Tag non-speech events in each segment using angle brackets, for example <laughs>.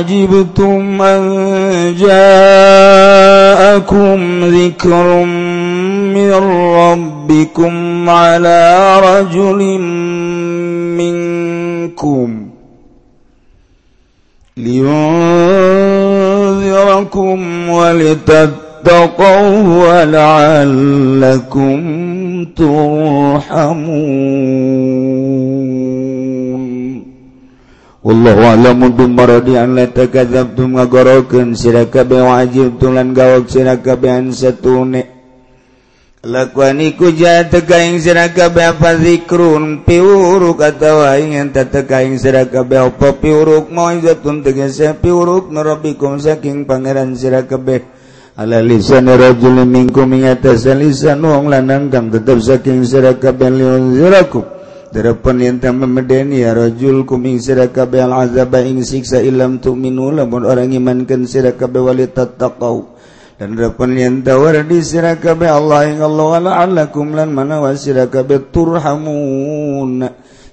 أوعجبتم أن جاءكم ذكر من ربكم على رجل منكم لينذركم ولتتقوا ولعلكم ترحمون Allahtum ngagoroken sirakabe wajib tulan gawak sirakabehan satune lakuaniku ja tekaing sirakabe apa zikrun? Piuruk atawa ingin siraka be apa piuruk? Maizatun tegese piuruk narabikum saking pangeran sirakabe ala lisan rajulin minkum yatasa lisan wong lanang kang tetep saking sirakabe liunzirakum terpenintah memedeni ya rajul kuming sirakabe al azaba ing siksa ilam tu'minu lamun orang imankan sirakabe wali tattaqau dan tawar di sirakabe Allah ing Allah ala lan mana wa sirakabe turhamun.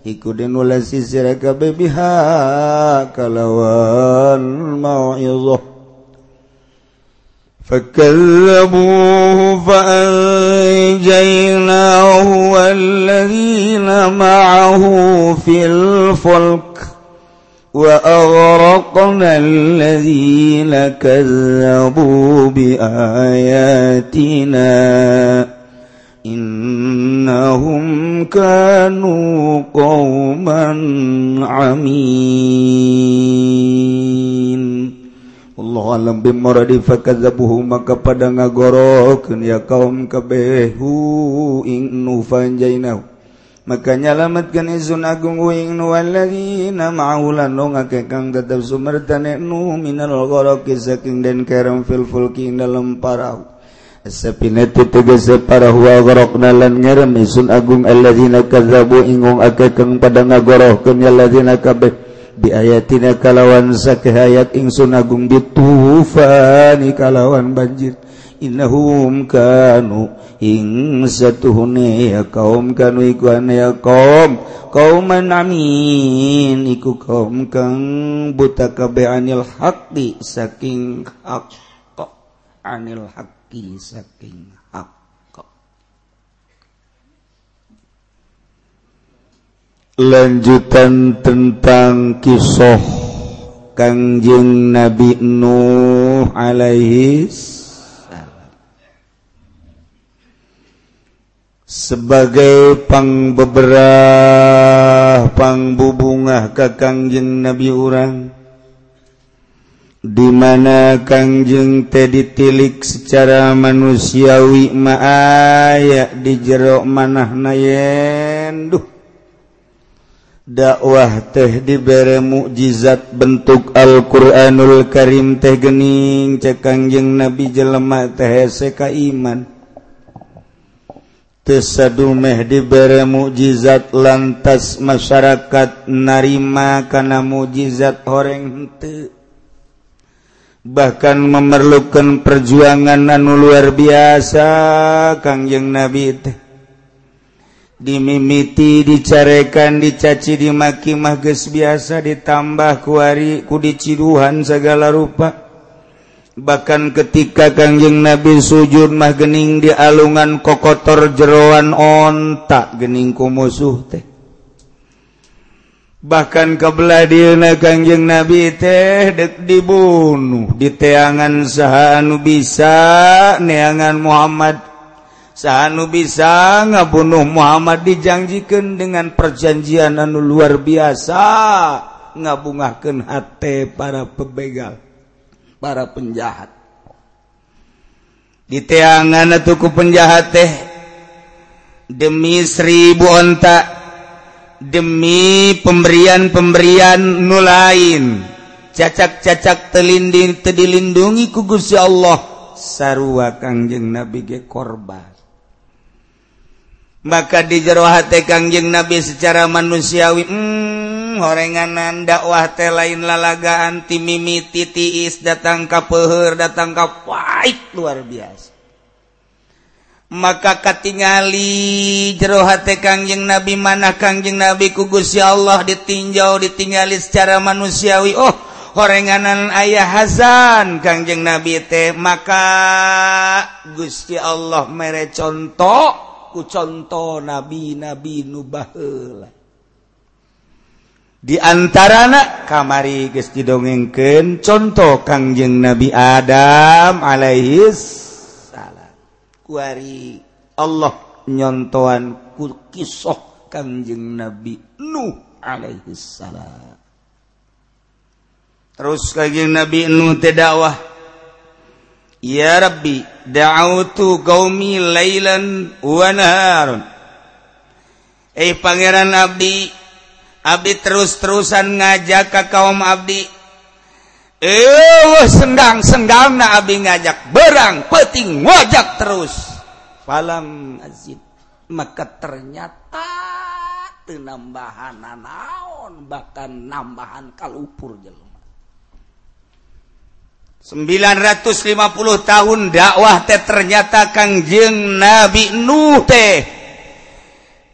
Iku denulasi sirakabe biha kalawan mau'izah. فكذبوه فأنجيناه والذين معه في الفلك وأغرقنا الذين كذبوا بآياتنا إنهم كانوا قوما عمين alam bimoradi fakadzabuhu maka pada ngagorokeun ya kaum kabehu ing nu fanjainahu maka nyalamatkan izun agung wing nu walladzina ma'ahu lan ngake tetep sumertane nu minal ghoroki saking den kerem fil fulki dalam parau. Sapinati tegese para huwa gorokna lan ngerem isun agung alladzina kadzabu ingung akekang pada ngagorohkeun alladzina kabeh. Biayatina kalawan sakehayat ingsun agung bitu ditufani kalawan banjir. Innahum kanu ing satuhune ya kaum kanu iku ya kaum. Kauman amin iku kaum kang buta kabeh anil haqqi saking hak anil haqqi saking hak lanjutan tentang kisah Kangjeng Nabi Nuh alaihi sebagai pangbeberah pangbubungah ke Kangjeng Nabi urang dimana Kangjeng teh tilik secara manusiawi maaya di jerok manah naye. dakwah teh diberre mukjizat bentuk Alquranul Karim teh gening cekangjeng nabi jelemak THSK iman. Tesadumeh diberre mukjizat lantas masyarakat narima karena mukjizat horeng hente bahkan memerlukan perjuangan anu luar biasa Kangjeng nabi teh. dimimiti dicarekan dicaci dimaki mahges biasa ditambah kuari kudiciduhan segala rupa. Bahkan ketika Kangjeng Nabi sujud mah gening di alungan kokotor jeroan ontak geningku musuh teh. Bahkan kebeladilna Kangjeng Nabi teh dek dibunuh di teangan sahanu bisa neangan Muhammad. sahanu bisa ngabunuh Muhammad dijanjikan dengan perjanjian anu luar biasa. Ngabungahkan hati para pebegal para penjahat. Diteangan tuku penjahat teh demi seribu ontak demi pemberian-pemberian nu lain. Cacak-cacak telinding tedilindungi ku Gusti Allah. Sarua Kangjeng Nabi ge korban. maka di jerohati Kangjeng Nabi secara manusiawi hmm, horenganan dakwah teh lain lalagaan timimi titiis datang ka peher datang ka pahit luar biasa. Maka katingali jerohati Kangjeng Nabi mana Kangjeng Nabi kugus ya Allah ditinjau ditingali secara manusiawi. Oh horenganan ayah Hasan Kangjeng Nabi teh maka Gusti Allah mere contoh kucontoh nabi-nabi nubahla diantaraana kamari gesti dongengken contoh Kangjeng Nabi Adam Alaihis salah kuari Allah nyontoan ku kisah Kangjeng Nabi Nuh Alaihis salam terus Kangjeng Nabi Nuh teh dakwah Ya Rabbi da'autu qaumi lailan wa naharun. Eh pangeran abdi abdi terus-terusan ngajak ka kaum abdi. Eh sendang sendang na abdi ngajak. Berang peting ngajak terus. Falam azid. Maka ternyata penambahan naon bahkan nambahan kalupur jelema 950 tahun dakwah teh ternyata Kangjeng Nabi Nuh teh.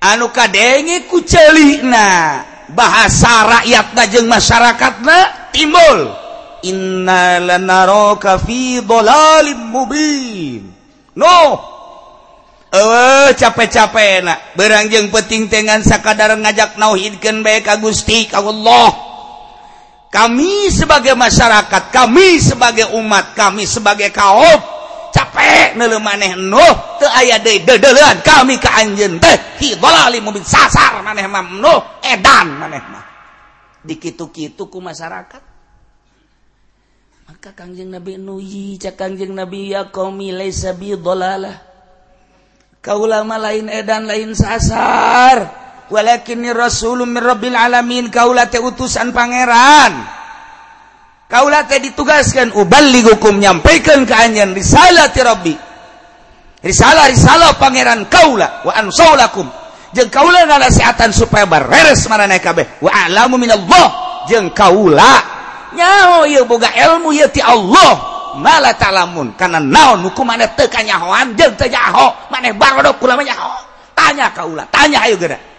Anu kadenge ku celina bahasa rakyat najeng masyarakatna timbul. Inna lanaraka fi dhalalim mubin. No eh capek-capek nak. Berangjeng penting tengan sakadar ngajak nauhidkeun bae ka Gusti ka Allah. kami sebagai masyarakat kami sebagai umat kami sebagai kaum capek nele maneh nuh teu aya deui deudeuleun kami ka anjeun teh hidolali mubin sasar maneh mah nuh edan maneh mah dikitu-kitu ku masyarakat. Maka kanjeng nabi nuyi cak kanjeng nabi ya qaumi laisa bi dolalah kaulama lain edan lain sasar. walakin min Rabbil alamin kaula teh utusan pangeran. Kaula teh ditugaskan ubalik nyampaikan ke anjeun risalah ti Rabbi. Risalah risalah pangeran kaula wa ansaulakum. Jeung kaula nasiatan supaya bareres maraneh kabeh. Wa alamu minallah. Jeung kaula nyaho ieu boga ilmu ieu ti Allah. Mala talamun kana naon hukum maneh teu kanyahoan jeung teu nyaho maneh barodok kula mah nyaho. Tanya kaula tanya ayo geura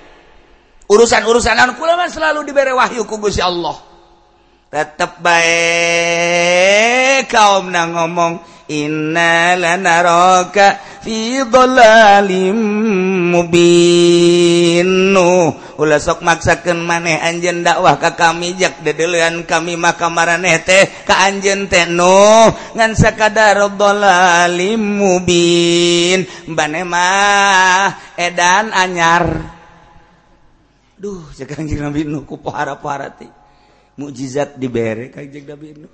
urusan-urusan ankuman selalu diberi Wahyu ku Gusti Allah. Tetap baik kaum nang ngomong innalanaroka fi dhalalim mubin. Ulah sok maksakeun maneh anjeun dakwah ka kami jak dedeulean kami mah kamaraneh teh ka anjeun teh nu ngan sakadar dhalalim mubin. Bane mah edan anyar. Duh Kanjeng Nabi nu ku pohara teh. Mukjizat dibere Kanjeng Nabi nu.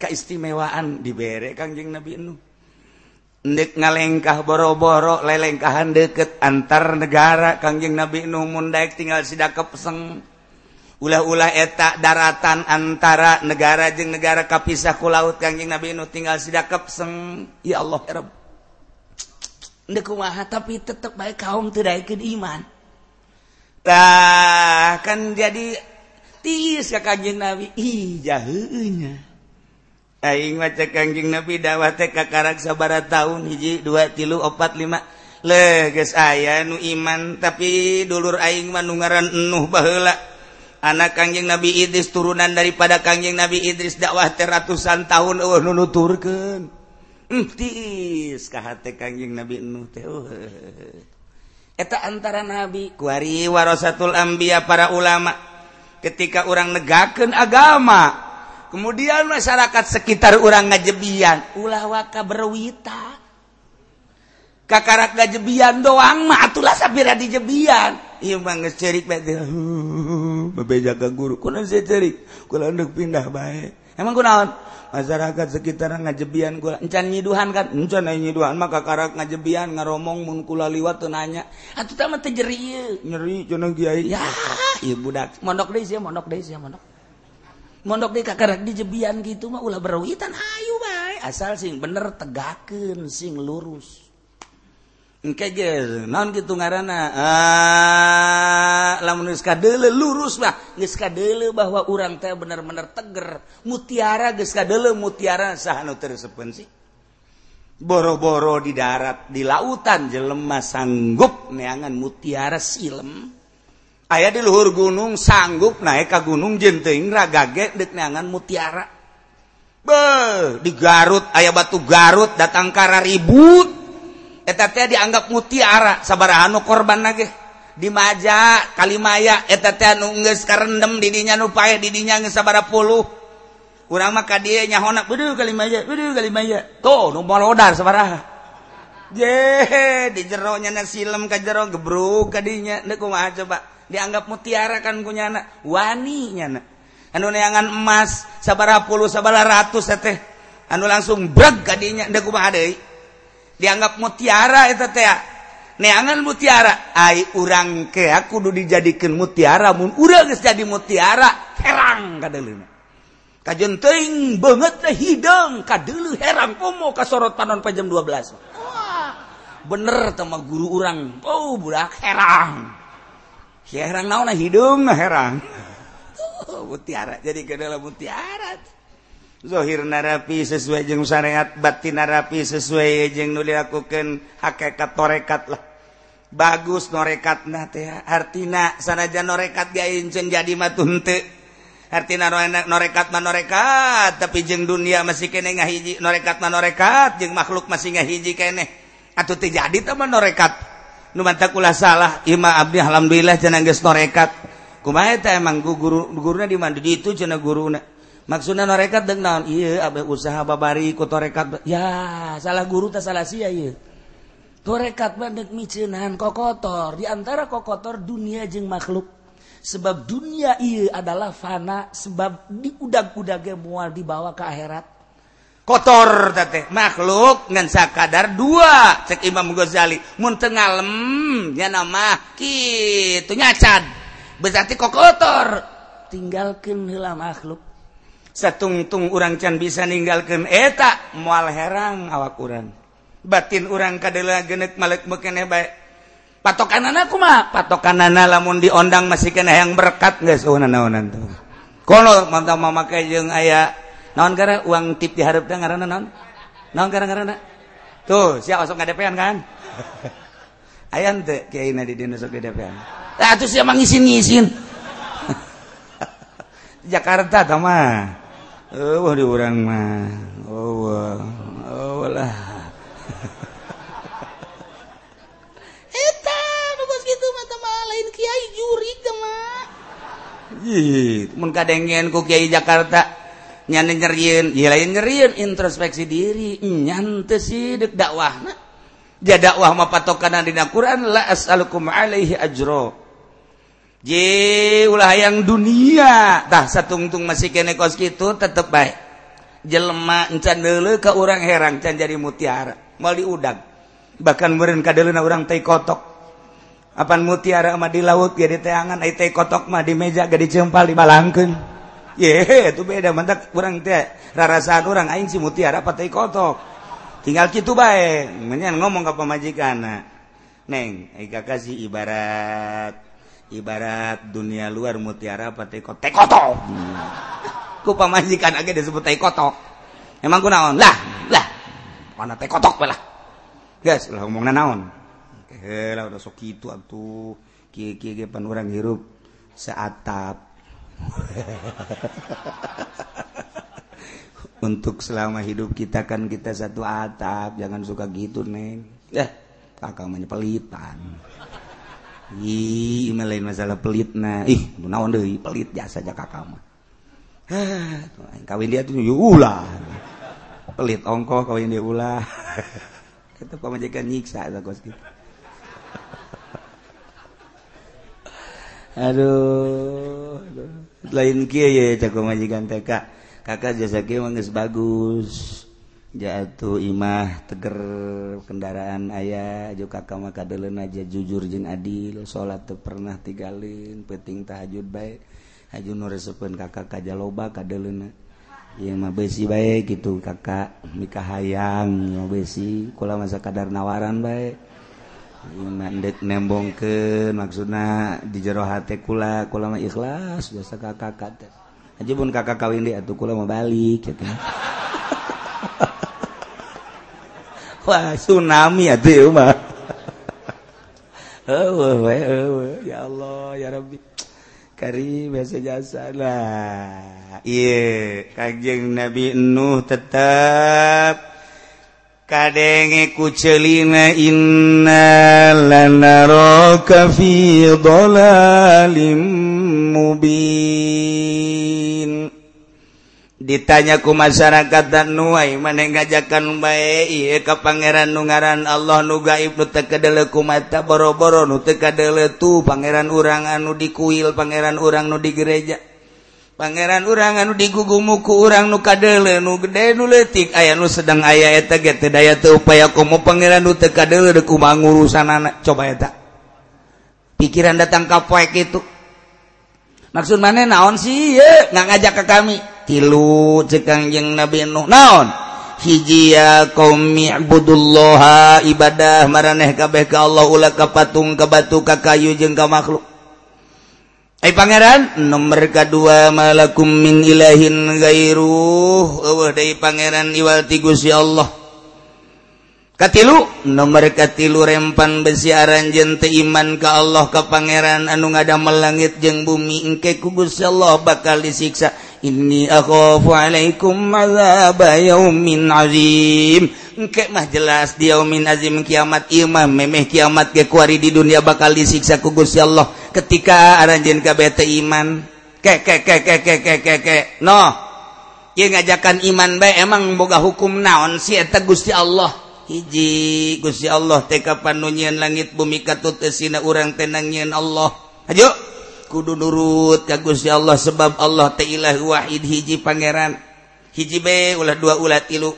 Keistimewaan dibere Kanjeng Nabi nu. Ndek ngalengkah boro-boro lelengkahan deket antar negara kangjeng Nabi nu mun daek tinggal sida kepeseng. Ulah-ulah eta daratan antara negara jeung negara kapisah ku laut kangjeng Nabi nu tinggal sida kepeseng. Ya Allah ya Rabb. Ndek kumaha tapi tetep baik kaum teu daek iman. tak kan jadi tiis ka Kanjeng Nabi. Ih. Aing maca Kanjeng Nabi dakwah teh kakarak sabara tahun hiji dua tilu opat lima le geus aya nu iman tapi dulur aing mah nu ngaran enuh baheula. Anak Kanjeng Nabi Idris turunan daripada Kanjeng Nabi Idris dakwah teh ratusan tahun eueuh nu nuturkeun. Tiis ka hate Kanjeng Nabi enuh teh. Uh. eta antara nabi. Kuari warasatul ambia para ulama. Ketika orang negaken agama kemudian masyarakat sekitar orang ngajebian ulah waka berwita kakarak ngajebian doang mah atulah sapira di jebian iya bang cerik bete babe jaga guru. Kuna saya cerik kuna pindah baik emang kunaon masyarakat sekitaran ngajebian gua. Encan nyiduhan kan? Encan nyiduhan. Maka karak ngajebian ngaromong mun kula liwat teu nanya. Atuh teh mah nyeri cenah kiai. Ya ieu budak. Mondok deui sia mondok deui sia mondok. Mondok deui kakarak dijebian kitu mah ulah berawitan hayu bae asal sing bener tegakeun sing lurus. non gitu ah, geus la lurus lah bahwa orang teh bener-bener teger. Mutiara geskadele mutiara sahanu tersepen sih. Boro-boro di darat di lautan jelemah sanggup neangan mutiara silem. Ayaah di luhur gunung sanggup naik ka gunung jenteng ragage deuk neangan mutiara. Be di Garut aya batu Garut datang kara ribut etatnya dianggap mutiara saabarahan nu korban nageh dimaja Kalimaya eteta nungges karendem didinya nupa didinya ngesabara puluh. Kurang maka dia nyahonak beduh Kalimaya beduh Kalimaya. Tuh nu molodar sabaraha. Je di jeronya na silem ka jero gebruk kadinya nek kumaha coba? Dianggap mutiara kan kunyana wani nyana anu neangan emas sabaraha puluh sabaraha ratus teh. Anu langsung breg kadinya nek kumaha deui? dianggap mutiara itu teh. Neangan mutiara. Ai urang ke aku kudu dijadikan mutiara mun urang geus jadi mutiara. Herang kadeuleuna kajen teuing beungeut teh hidung kadeuleu herang. Oh, Pomo kasorot panon pa jam 12 wah bener tama guru urang. Oh budak herang. Si herang naon hidung herang. <laughs> Oh, mutiara. Jadi kedeuleu mutiara. Zohir narapi sesuai jeng syariat batin narapi sesuai jeng nu lakukan hakikat torekat lah. Bagus norekat nah teh artina sanajan norekat gaya incen jadi matunte artina norekat mah norekat tapi jeng dunia masih kene ngahiji norekat mah norekat jeng makhluk masih ngahiji kene. Atau teh jadi teman norekat. Nu mantakulah salah ima abdi alhamdulillah cenah geus norekat. Kumaha teh emang guru guruna di mana di itu cenah guruna. Maksudnya norekat dengan iya abe usaha babari ku torekat ya salah guru tak salah sia iya. Torekat bandek micenan kokotor. Di antara kokotor dunia jeng makhluk. Sebab dunia iya adalah fana. Sebab di udag-udagnya mual dibawa ke akhirat. Kotor tete makhluk ngan sakadar dua. Cek Imam Ghazali mun tengalem ya nama kitu nyacad. Berarti kokotor. Tinggalkan heula makhluk satungtung urang can bisa meninggalkan etak mual herang awak kuran batin urang kadela genet malek mekene baik patokan anakku mah patokan lamun diondang masih kena yang berkat nggak seuna naonan tuh. Kalau mantap mama kajeng ayah naon gara uang tip diharap dah ngarana naon? Naon gara ngarana tuh siapa sok ngadepean kan? <laughs> Ayah ente kiai di dina sok ngadepean ah tuh siapa ngisin ngisin Jakarta mah Oh, di orang mah. Oh, oh lah. <laughs> Eta, nubas gitu mata mah lain kiai. Ih, mun kadengen ku kiai Jakarta nyane nyerieun, ieu lain nyerieun introspeksi diri, nyante sih dek dakwahna. Ja dakwah mah patokan dina Quran la as'alukum alaihi ajra. je ulah hayang duniatah satungtung masih kene kos gitu tetep baik. Jelma encan dulu ke orang herang can jadi mutiara. Mau diudang. Bahkan meren kadelu na orang teh kotok. Apaan mutiara mah di laut ya di teangan ai teh kotok mah di meja gak dicempal di balangkeun. Ye itu beda mantak orang teh rarasaan orang aing si mutiara apa teh kotok? Tinggal kitu bae. Menyan ngomong ke pemajikan neng ai kasih ibarat. ibarat dunia luar mutiara pate kotek kotok. Hmm. Ku pamajikan aja disebut teh kotok. Emang ku naon lah lah. Mana teh kotok lah guys lah ngomong naon? Lah udah sok itu atuh. Kieu kieu pan urang hirup seatap. <laughs> Untuk selama hidup kita kan kita satu atap. Jangan suka gitu neng. Ya kakak menyepelitan Ih, lain masalah pelit na. Ih, naon deui pelit jasa ja kakak mah. Ah, kawin dia tuh ulah. Pelit ongko kawin dia ulah. <laughs> Itu pamajikan nyiksa lah kos gitu. Aduh, aduh. Lain kia ya cakap majikan TK. Kakak jasa kia mah bagus. jatuh Imah teger kendaraan ayah juga kamu kadelun aja jujur jeung adil salat pernah tigalin peting tahajud baik haju nuresepen kakak kaja loba kadelena iya mah besi baik gitu kakak nikah hayang mau besi kula masa kadar nawaran baik Mandek nembong ke maksudna di jero hati kula kula mah ikhlas biasa kakak kakak aja pun kakak kawin deh atuh kula mau balik gitu <laughs> wah tsunami atuh mah Oh, we heueuh ya Allah ya Rabbi karim biasa jasa lah Iya, kanjeng Nabi Nuh tetap kadenge ku celina inna lanaraka fi dhalalim mubin. ditanyaku masyarakat dan nuai maneh ngajakan ieu ke Pangeran Nugaran Allah nugaib nu tekadeleku mata boro-boro nu tekadeletu Pangeran urang anu dikuil Pangeran urang nu di gereja. Pangeran urang anu diguguku urang nu kadele nu gede nu letik aya nu sedang aya eta ge teu daya teu upaya komo Pangeran nu teu kadele deku mangurusanana coba eta. Pikiran datang ka poek itu. Maksud mana naon sih? Ye nggak ngajak ke kami. tilu cekang jeung Nabi Nuh naon? Hijia qaumi ibudullaha ibadah maraneh kabeh ka Allah ulah ka patung ka batu ka kayu jeung ka makhluk. Hai pangeran nomor kedua malakum min ilahin gairuh. Eueuh deui pangeran iwati Gusti Allah. Katilu nomor katilu rempan besi aran jente iman ka Allah ka pangeran anu ngadamel langit jeung bumi engke ku Gusti Allah bakal disiksa. ini akhoalaikum yaumin Azim. Engke mah jelas diaumin Azim kiamat Imam memeh kiamat kekuari di dunia bakal disiksa ku Gusti Allah. Ketika aranjen KBT iman ke ke ke ke ke ke ke ke. No. Ieu ngajakan iman bae emang boga hukum naon si eta Gusti Allah? Hiji Gusti Allah teh kapan langit bumi katut sina urang tenang nyian Allah. Ayo. kudu nurut ka Gusti Allah sebab Allah ta'ala Wahid hiji Pangeran. Hiji be ulah dua ulah tilu.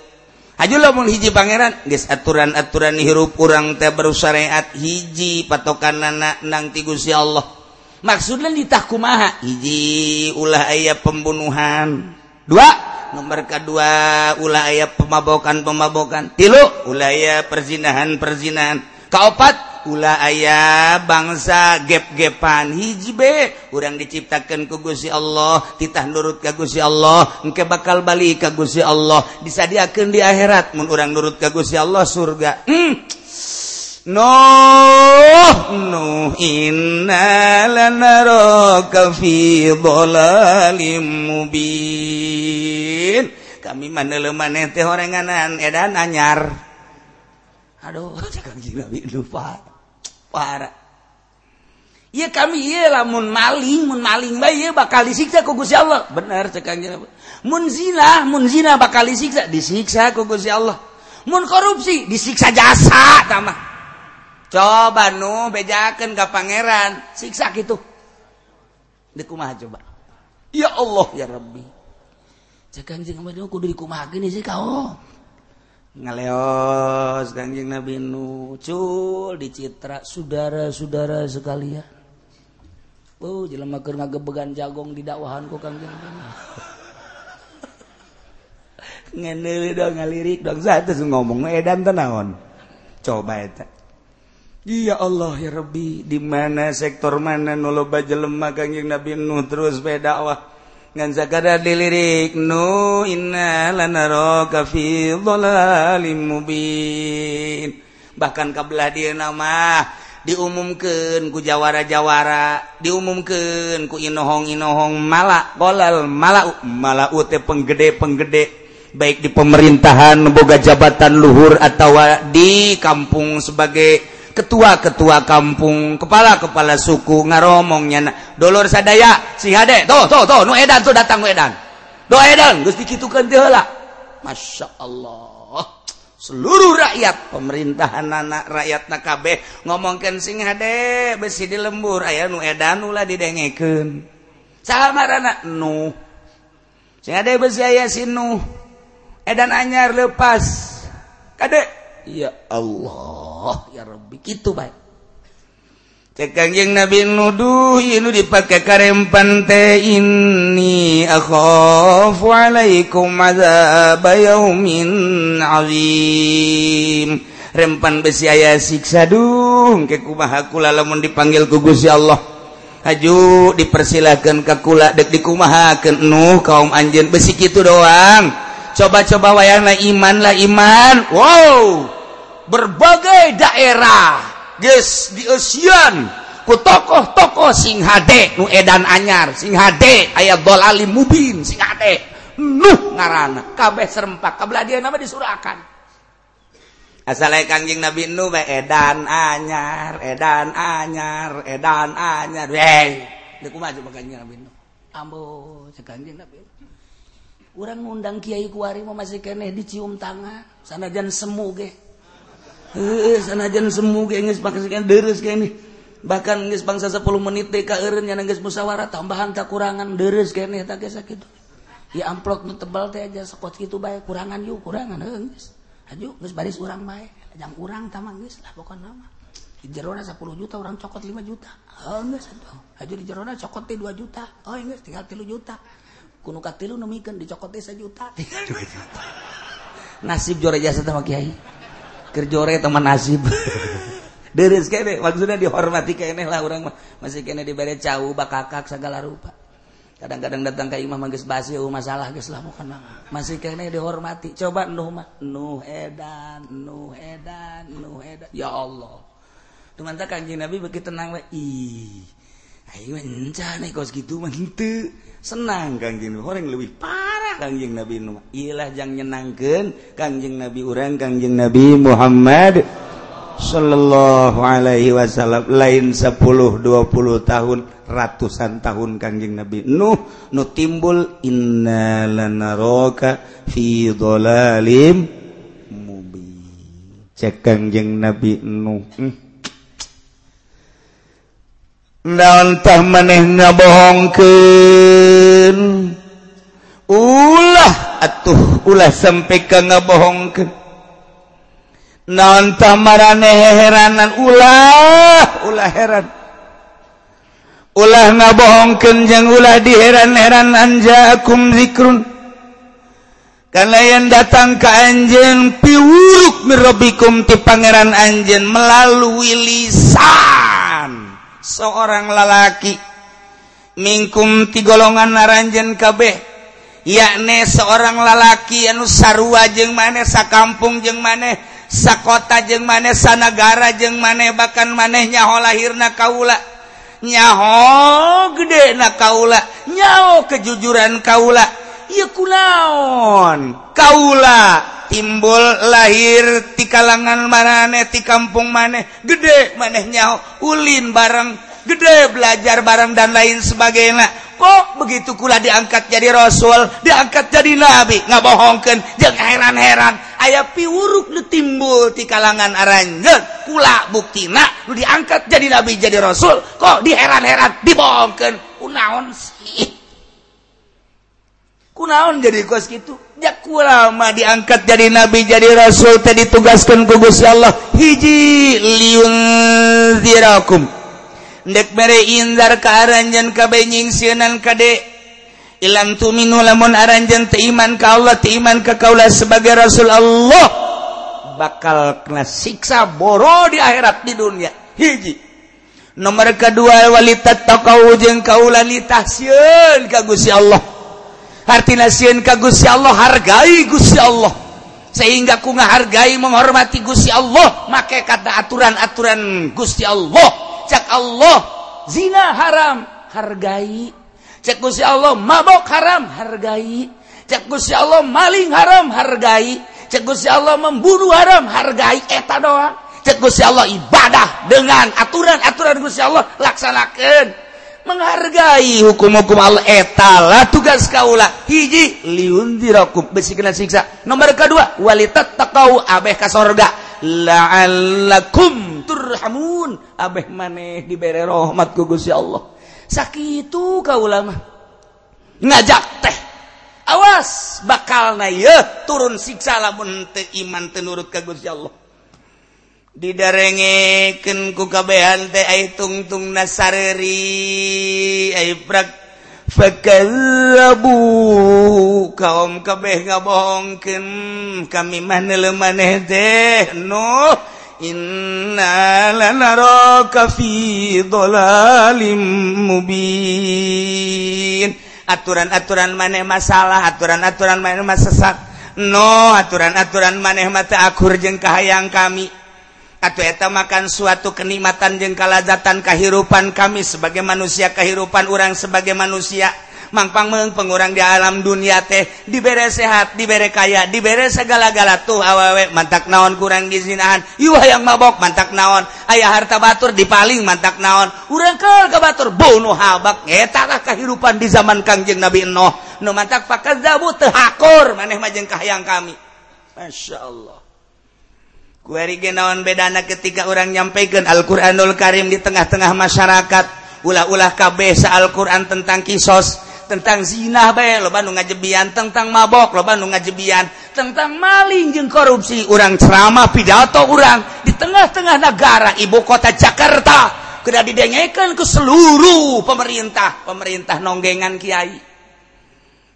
Hajulah lamun hiji pangeran guys aturan-aturan hirup kurang teh bersyariat hiji patokan anak nang tigusnya Allah. Maksudnya ditahku maha hiji ulah aya pembunuhan. Dua nomor kedua ulah aya pemabokan pemabokan tilu ulah aya perzinahan perzinahan kaopat Ula ayah bangsa gap-gepan hijbe urang diciptakan kugusi Allah titah nurut kagusi Allah engke bakal balik kagusi Allah disadiakan di akhirat. Mun urang nurut kagusi Allah surga. Hmm. No no inna lanaraka fi dhalalim mubin. Kami manele maneh teh horenganan edan anyar. Aduh cakap gila lupa. para. Iya kami lamun maling mun maling bayi bakal disiksa ku Gusti Allah. Bener cekang mun zina mun zina bakal disiksa disiksa ku Gusti Allah. Mun korupsi disiksa jasa tamah. Coba nu bejakeun ka pangeran siksa gitu deuk kumaha coba? Ya Allah ya Rabbi. Cekang jeung kumaha gini sih kau oh. Ngaleos ganjing Nabi Nucul dicitra saudara-saudara sekalian. Oh jelema keur ngagebegan jagong di dakwahan ku kanjeng <laughs> ngeneuli dong ngalirik dong. Satu ngomong edan teh naon coba eta. Ya Allah ya Rabbi di mana sektor mana noloba jelema kanjeng Nabi Nuh terus berdakwah nganzakada dilirik nu inna lanaraka fi dhalalim mubin. Bahkan kabelah dia nama diumumkan ku jawara-jawara diumumkan ku inohong-inohong malak kolal malak malak ute penggede-penggede baik di pemerintahan boga jabatan luhur atau di kampung sebagai ketua-ketua kampung kepala-kepala suku ngaromongnya dolor sadaya si Hade tuh tuh tuh nu edan tuh datang nu edan. Do edan geus dikitukeun teh heula. Masya Allah seluruh rakyat pemerintahan anak rakyat nakabeh ngomongkan sing Hade besi di lembur aya nu edan ulah didengekeun. Samarana nu sing Hade besi aya si nu edan anyar lepas. Kadek ya Allah ya Rabbi gitu baik cekanjing Nabi Nuduh ini dipakai karempan teh ini akhafu alaikum azab yaumin azim. Rempan besi aya siksa duh ke kumaha kula lamun dipanggil ku Gusti Allah. Haju dipersilahkan ke kula dek dikumahakeun nu kaum anjeun besi kitu doang. coba-coba wayangna iman lah iman. Wow. Berbagai daerah guys diusian ku tokoh-tokoh sing hade nu edan anyar sing hade ayat dolali mubin sing hade nuh ngarana kabeh serempak kabeladian nama disurahkan. Asal kanjing nabi nu bae edan anyar edan anyar edan anyar. Weh deku maju nabi nu ambo sekanjing nabi kurang undang Kyai kuari mau masih kene dicium tangan sanajan semu ge. Heeh sanajan semu ge geus maksudnya deres kene bahkan geus bangsa 10 menit teh ka eureun nya geus musyawarah tambahan kekurangan deres kene tak geus sakitu. Ya amplop nu tebal teh aja sekot kitu bae kurangan yuk kurangan heuh geus. Aju geus baris urang bae ajang urang tamang geus lah pokona mah. Di jerona 10 juta orang cokot 5 juta. Oh geus atuh. Aju di jerona cokot teh 2 juta. Oh geus tinggal 3 juta. kuno katilu nemikeun dicokot teh juta <laughs> nasib jore jasa sama kiai. Keur jore teman nasib. <laughs> Deres kene maksudnya dihormati kene lah orang mah. Masih kene dibere cau bakakak segala rupa. Kadang-kadang datang ke imam geus basi oh, masalah geus lah bukan masih kene dihormati. Coba nuh mah. Nuh edan nuh edan nuh edan. Ya Allah. Teman tak kanjeng Nabi begitu tenang we. Ih, senang Kangjing orang lebih parah Kangjing Nabi. Ilah jang nyenangkan Kangjing Nabi urang Kangjing Nabi Muhammad Shallallahu Alaihi Wasallam. Lain 10-20 tahun ratusan tahun Kangjing Nabi. Nuh nu timbul innalanaroka fi dolalim mubi cek Kangjing Nabi Nuh. hmm. naontah maneh ngabohongkeun. Ulah atuh ulah sampai ke ngabohongkeun. Naontah mareh heranan ulah ulah heran. Ulah ngabohongkeun jeung ulah diheran-heran anjaakum zikrun. Karena yang datang ke anjen piwuruk mirobikum ti pangeran anjen melalui lisan. seorang lalaki. Mingkum ti golongan naranjen kabeh yakne seorang lalaki anu sarua jeung maneh sakampung jeung maneh sakota jeung maneh sanagara jeung maneh bahkan maneh nyaho lahirna kaula. Nyaho gede na kaula nyaho kejujuran kaula. kunaon Kaula timbul lahir di kalangan maneh di kampung maneh gede manehnya Ulin bareng gede belajar bareng dan lain sebagainya. Kok begitu kula diangkat jadi Rasul diangkat jadi nabi? Nggak bohongkan jangan heran-heran ayah piwuruk lu timbul di kalangan aranjen kula buktina lu diangkat jadi nabi jadi Rasul. Kok diheran-heran dibohongkan unaon sih? kunaon jadi kos gitu? Ya kurama diangkat jadi nabi jadi rasul tadi ditugaskan ku Gusti Allah. Hiji liunzirakum ndek mere inzar ka aranjan ka benying sienan kade ilam tuminu lamun aranjan teiman ka Allah teiman ka kaula sebagai rasul Allah. Bakal kena siksa boro di akhirat di dunia. Hiji. Nomor kedua walita takau jeung kaulah litasieun ka Gusti Allah. hartinaun ka Gusti Allah hargai Gusti Allah. Sehingga ku ngahargai menghormati Gusti Allah. Make kata aturan-aturan Gusti Allah. Cak Allah zina haram hargai. Cek Gusti Allah mabok haram hargai. Cek Gusti Allah maling haram hargai. Cek Gusti Allah membunuh haram hargai. Eta doang. Cek Gusti Allah ibadah dengan aturan-aturan Gusti Allah laksanakan menghargai hukum-hukum Allah. Etala tugas kaulah hiji liundirakum besi kena siksa. Nomor kedua walitat takau abeh ka sorga. La'allakum turhamun. Abeh maneh diberi rahmat ku Gusti Allah. Sakitu kaulah mah. Ngajak teh. Awas bakal na turun siksa lamun teu iman teu nurut ka Gusti Allah. didarengeken ku kabehan teh ay tungtung nasari ay prak fakallabu kaum kabeh ngabohongkeun. Kami mah maneh teh. No inna lanaraka fi dhalalim mubin. Aturan-aturan maneh masalah aturan-aturan maneh masesat. No aturan-aturan maneh mata akur jeung kahayang kami. eta makan suatu kenikmatan jeung kalazatan kehidupan kami sebagai manusia kehidupan orang sebagai manusia. Mangpang meng pengurang di alam dunia teh dibere sehat dibere kaya dibere segala-gala tuh awewe mantak naon kurang gizinahan iwah yang mabok mantak naon. Aya harta batur dipaling mantak naon. Urang ke ke batur bunuh habak. Etalah kehidupan di zaman kangjeng Nabi Nuh. Nu mantak fakadzabu teu hakur maneh mah jeung kahayang kami. Masya Allah. naon bedana ketika orang nyampaikan Alquranul Karim di tengah-tengah masyarakat. Ulah-ulah kabesa Alquran tentang kisos tentang zina baik lo Bandung ngajebian tentang mabok lo Bandung ngajebian tentang maling jeung korupsi. Orang ceramah pidato orang di tengah-tengah negara ibu kota Jakarta. Kuda didengekan ke seluruh pemerintah pemerintah nonggengan Kiai.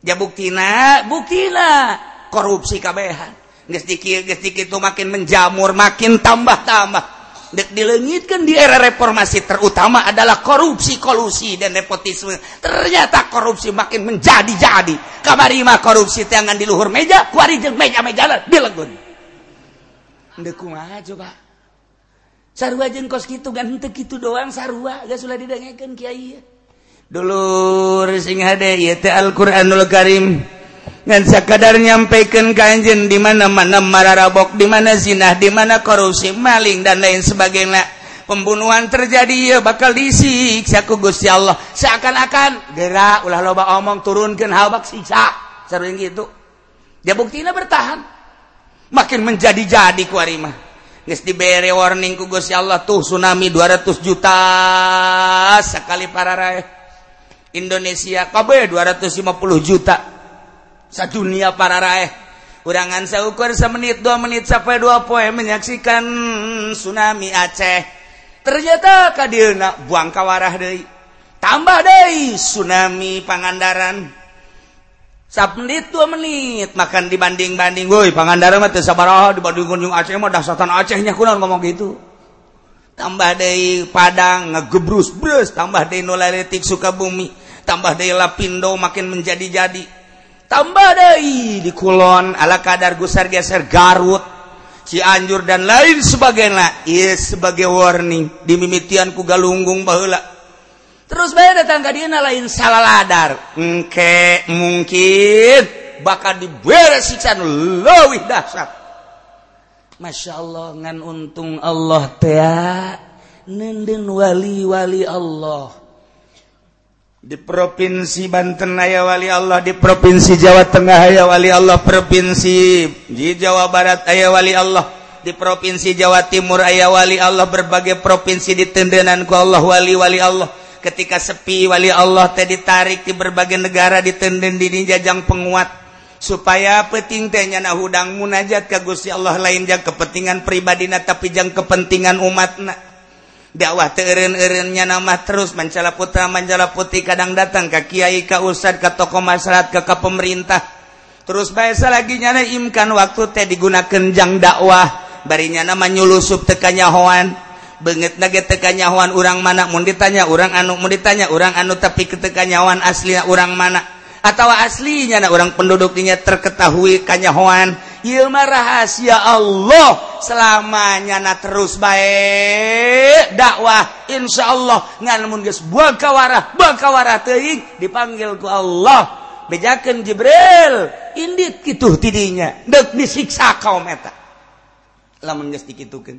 Ya buktina buktina korupsi kabehan. itu makin menjamur makin tambah-tambah. Dilengitkan di era reformasi terutama adalah korupsi kolusi dan nepotisme. Ternyata korupsi makin menjadi-jadi. Kabarima korupsi tangan di luhur meja kuari jeung meja meja dilegun ndek kumaha coba? Sarua jeung kos kitu kan henteu kitu doang sarua. Geus ulah didengekeun kiai. Dulur sing hade ieu teh Al-Qur'anul Karim. ngansa kadar nyampaikan kanjen di mana-mana mararabok di mana zinah di mana korupsi maling dan lain sebagainya. Pembunuhan terjadi ya bakal disiksa ku Gusti Allah. Seakan-akan gera ulah loba omong turunkan habak siksa. Sering gitu. Dia buktinya bertahan. Makin menjadi-jadi ku arimah geus diberi warning ku Gusti Allah tuh tsunami 200 juta sekali para raya Indonesia kabeh 250 juta. satu dunia para raih urangan seukur semenit dua menit sampai dua poin menyaksikan tsunami Aceh. Ternyata kadilna buang kawarah deui. Tambah deui tsunami Pangandaran. Sapmenit dua menit makan dibanding-banding. Woi Pangandaran mah teu sabaraha dibanding kunjung Aceh mah dasatan Acehnya kunaon ngomong gitu. Tambah deui Padang ngegebrus brus. Tambah deui Nolaletik Sukabumi. Tambah deui Lapindo makin menjadi-jadi. Tambah Dei di Kulon ala kadar Gusar geser Garut Cianjur dan lain sebagainya. Is sebagai warning di mimitian ku galunggung bahula terus bayar datang ke dia lain salah ladar. Engke mungkin bakal diberi siksaan lebih dahsyat. Masya Allah ngan untung Allah teh nenden wali-wali Allah di Provinsi Banten Aya Wali Allah di Provinsi Jawa Tengah Aya Wali Allah Provinsi di Jawa Barat Aya Wali Allah di Provinsi Jawa Timur Aya Wali Allah berbagai provinsi di tendenanku Allah wali-wali Allah. Ketika sepi Wali Allah teh ditarik di berbagai negara di tenden di jajang penguat. Supaya peting tehnya nah hudang munajat ke Gusti Allah lain jang kepentingan pribadina tapi jang kepentingan umatna. dakwah teun-nya nama terus mencala putra manjala putih kadang datang ke kiai Ka Ustad ke tokoh masyarakat ke ke pemerintah. Terus bahasa lagi nyana imkan waktu teh digunakan jang dakwah. Barinya nama nyulusup tekanyahoan banget na tekanyahoan orang mana mau ditanya orang anu mau ditanya orang anu tapi ketekanyawan asli orang mana. atau aslinya anak orang penduduknya terketahui kanyahoan. Ilmu rahasia Allah. Selamanya na terus baik dakwah. Insya Allah nganamun geus buang kawarah buang kawarah teuing dipanggil ku Allah. Bejakeun Jibril. Indit gitu tidinya. Dek disiksa kaum eta. Lamun geus dikitukeun.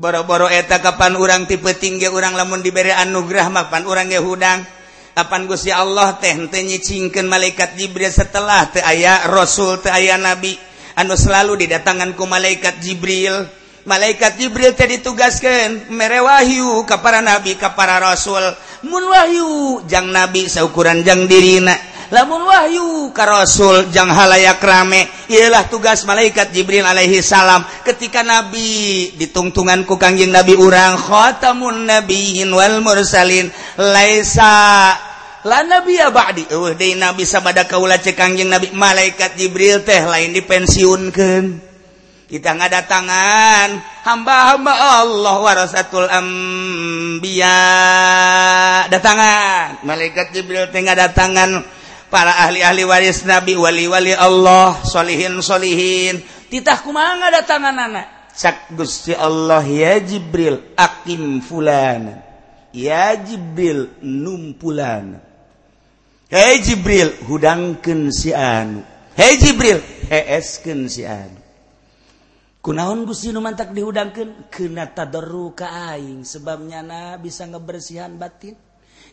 Boro-boro eta kapan urang tipe tinggi urang lamun diberi anugerah pan urang ge hudang? kapan Gusti Allah teh teu nyicingkeun malaikat Jibril setelah teu aya Rasul teu aya nabi? Anu selalu didatanganku malaikat Jibril. Malaikat Jibril teh ditugaskeun mere Wahyu ka para nabi ka para Rasul. Mun Wahyu jang nabi saukuran jang dirina. Lamun Wahyu ka Rasul jang halayak rame. Ialah tugas malaikat Jibril Alaihi salam. Ketika nabi ditungtunganku kangjeng nabi urang khatamun nabiin wal mursalin. Laisa la nabi Badi. Uh, nabi sabada kaula cekangjing nabi. Malaikat Jibril teh lain dipensiunkan kita ngada tangan hamba-hamba Allah warasatul ambiya datangan. Malaikat Jibril teh ngada tangan para ahli-ahli waris nabi wali-wali Allah solihin solihin titah kumaha ngada tangan anak cak gusti Allah ya Jibril akim fulan ya Jibril numpulan. fulan Hei Jibril hudangkeun si anu. Hei Jibril heeskeun si anu. Kunaon Gusti numantak dihudangkan kena ka aing sebabnya na bisa ngebersihan batin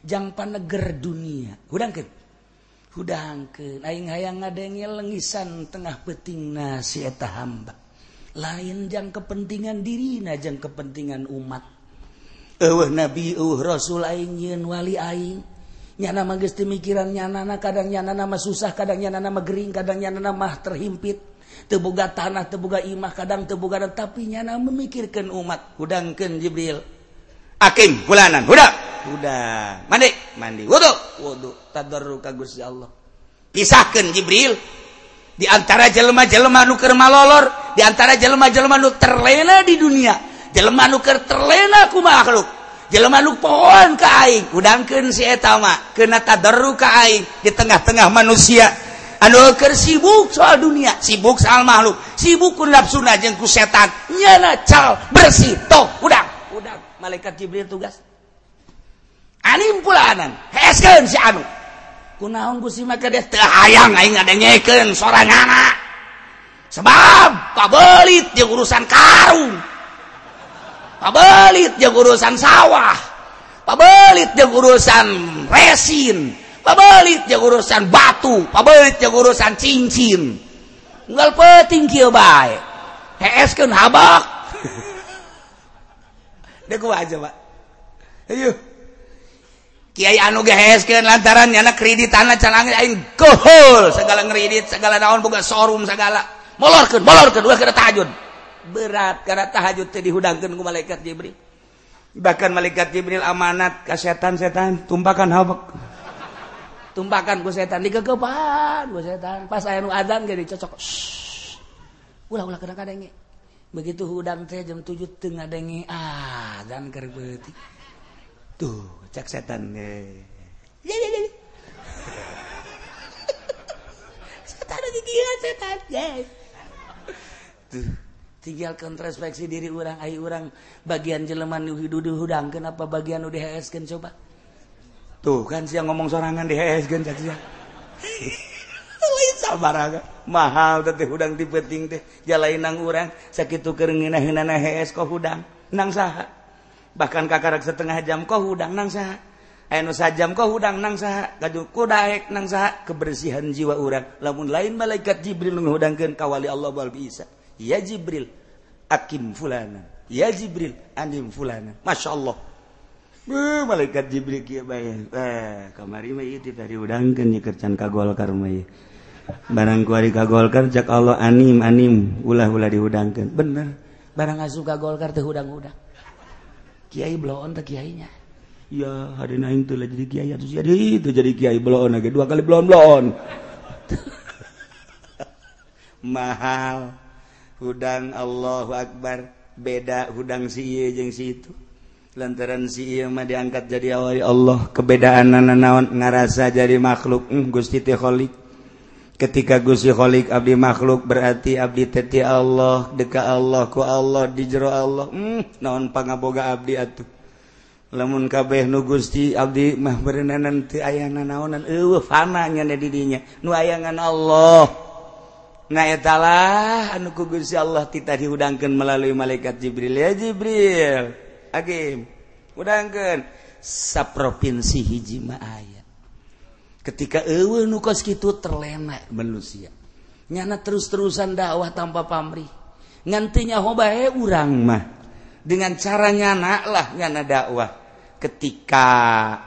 jang paneger dunia. Hudangkeun. Hudangkeun. Aing hayang ngadenge lengisan tengah petingna si eta hamba. Lain jang kepentingan dirina jang kepentingan umat. Eueuh Nabi eueuh Rasul aing yeun wali aing. nyana magesti mikirannya nana kadangnya nama susah kadangnya nama Gering kadangnya namamah terhimpit. Tebuga tanah tebuga imah kadang tebuga dan tapi nyana memikirkan umat. Hudangkan Jibril. Akim bulanan hudak hudak mandi. Mandi. Wudhu wudhu tadarru ka Gusti Allah. Pisahkan Jibril. Di antara jelema-jelema nuker malolor di antara jelema-jelema nu terlena di dunia jelema nuker terlena ku makhluk. jelema nu pohon ka aing. Udangkeun si eta mah keuna tadarru ka aing di tengah-tengah manusia. Anu keur sibuk soal dunia sibuk soal makhluk sibuk ku nafsuna jeung ku setan. Nyana cal bersih toh udang udang. Malaikat jibril tugas. Anim pulanan heskeun si anu. Kunaon gusi mah kadeh teu hayang aing ngadengekeun soranganna sebab kabelit jeung urusan karung. pabelit jeung urusan sawah. Pabelit jeung urusan resin. Pabelit jeung urusan batu. Pabelit jeung urusan cincin. Unggal penting kieu bae. Heeskeun habak. <laughs> Dek aja pak. Ayo Kiai anu ge heeskeun lantaran nyana kreditanna can angin aing kohol segala ngredit segala naon boga showroom segala. Molorkeun molorkeun ulah kada tahajud berat karena tahajud teh dihudangkeun ku malaikat Jibril. Bahkan malaikat Jibril amanat ka setan-setan tumpakan habek. Tumpakan ku setan digegepan ku setan. Pas aya nu adzan ge dicocok. Ulah-ulah kena kadenge. Begitu hudang teh jam 7 teu ngadenge ah adzan keur beuti. Tuh, cek setan ge. <laughs> Setan ada gigian setan, guys. Tuh. tinggalkan respeksi diri orang Ayu orang bagian jeleman Yuhidudu hudang kenapa bagian nu diheeskeun coba? Tuh kan siang ngomong sorangan DHS <laughs> kan lain mahal teh hudang dipeting teh. Jalain nang urang sakit tuker nginahinan HS kok hudang nang saha. Bahkan kakarak setengah jam kok hudang nang saha. Anu sajam kau hudang nang saha. Kaju kudaek nang saha. Kebersihan jiwa urang. Lamun lain malaikat Jibril menghudangkan kawali Allah wal bisa ya Jibril akim fulana. Ya Jibril anim fulana. Masya Allah. Malaikat Jibril kia bayar eh, kamari mah itu dari udangkan ya kerjaan kagol karma ya barang kuari kagol kerja Allah anim anim ulah ulah diudangkan bener. Barang asuh kagol teh udang udang kiai bloon tak kiainya ya hari aing tuh jadi kiai atuh jadi itu jadi kiai bloon lagi. Dua kali bloon bloon <laughs> mahal. hudang Allahu Akbar. Beda hudang si jeung situ lantaran si mah diangkat jadi awali Allah. Kebedaan naon? Ngarasa jadi makhluk. Hmm, Gusti Kholik. Ketika Gusti Kholik abdi makhluk berarti abdi teti Allah. Deka Allah ku Allah di jero Allah. Hmm, naon pangaboga abdi atuh. Lamun kabeh nu Gusti abdi mah berenananti ayah naonan. Eueuh fana nya didinya nu ayangan Allah. ngaetalah anu kugusi Allah kita dihudangkan melalui malaikat Jibril. Ya Jibril Hakim udangkan sa provinsi hijima ayat ketika ewe nukos gitu terlena manusia. Nyana terus-terusan dakwah tanpa pamrih. Ngantinya hobae urang mah. Dengan cara nyana lah nyana dakwah. Ketika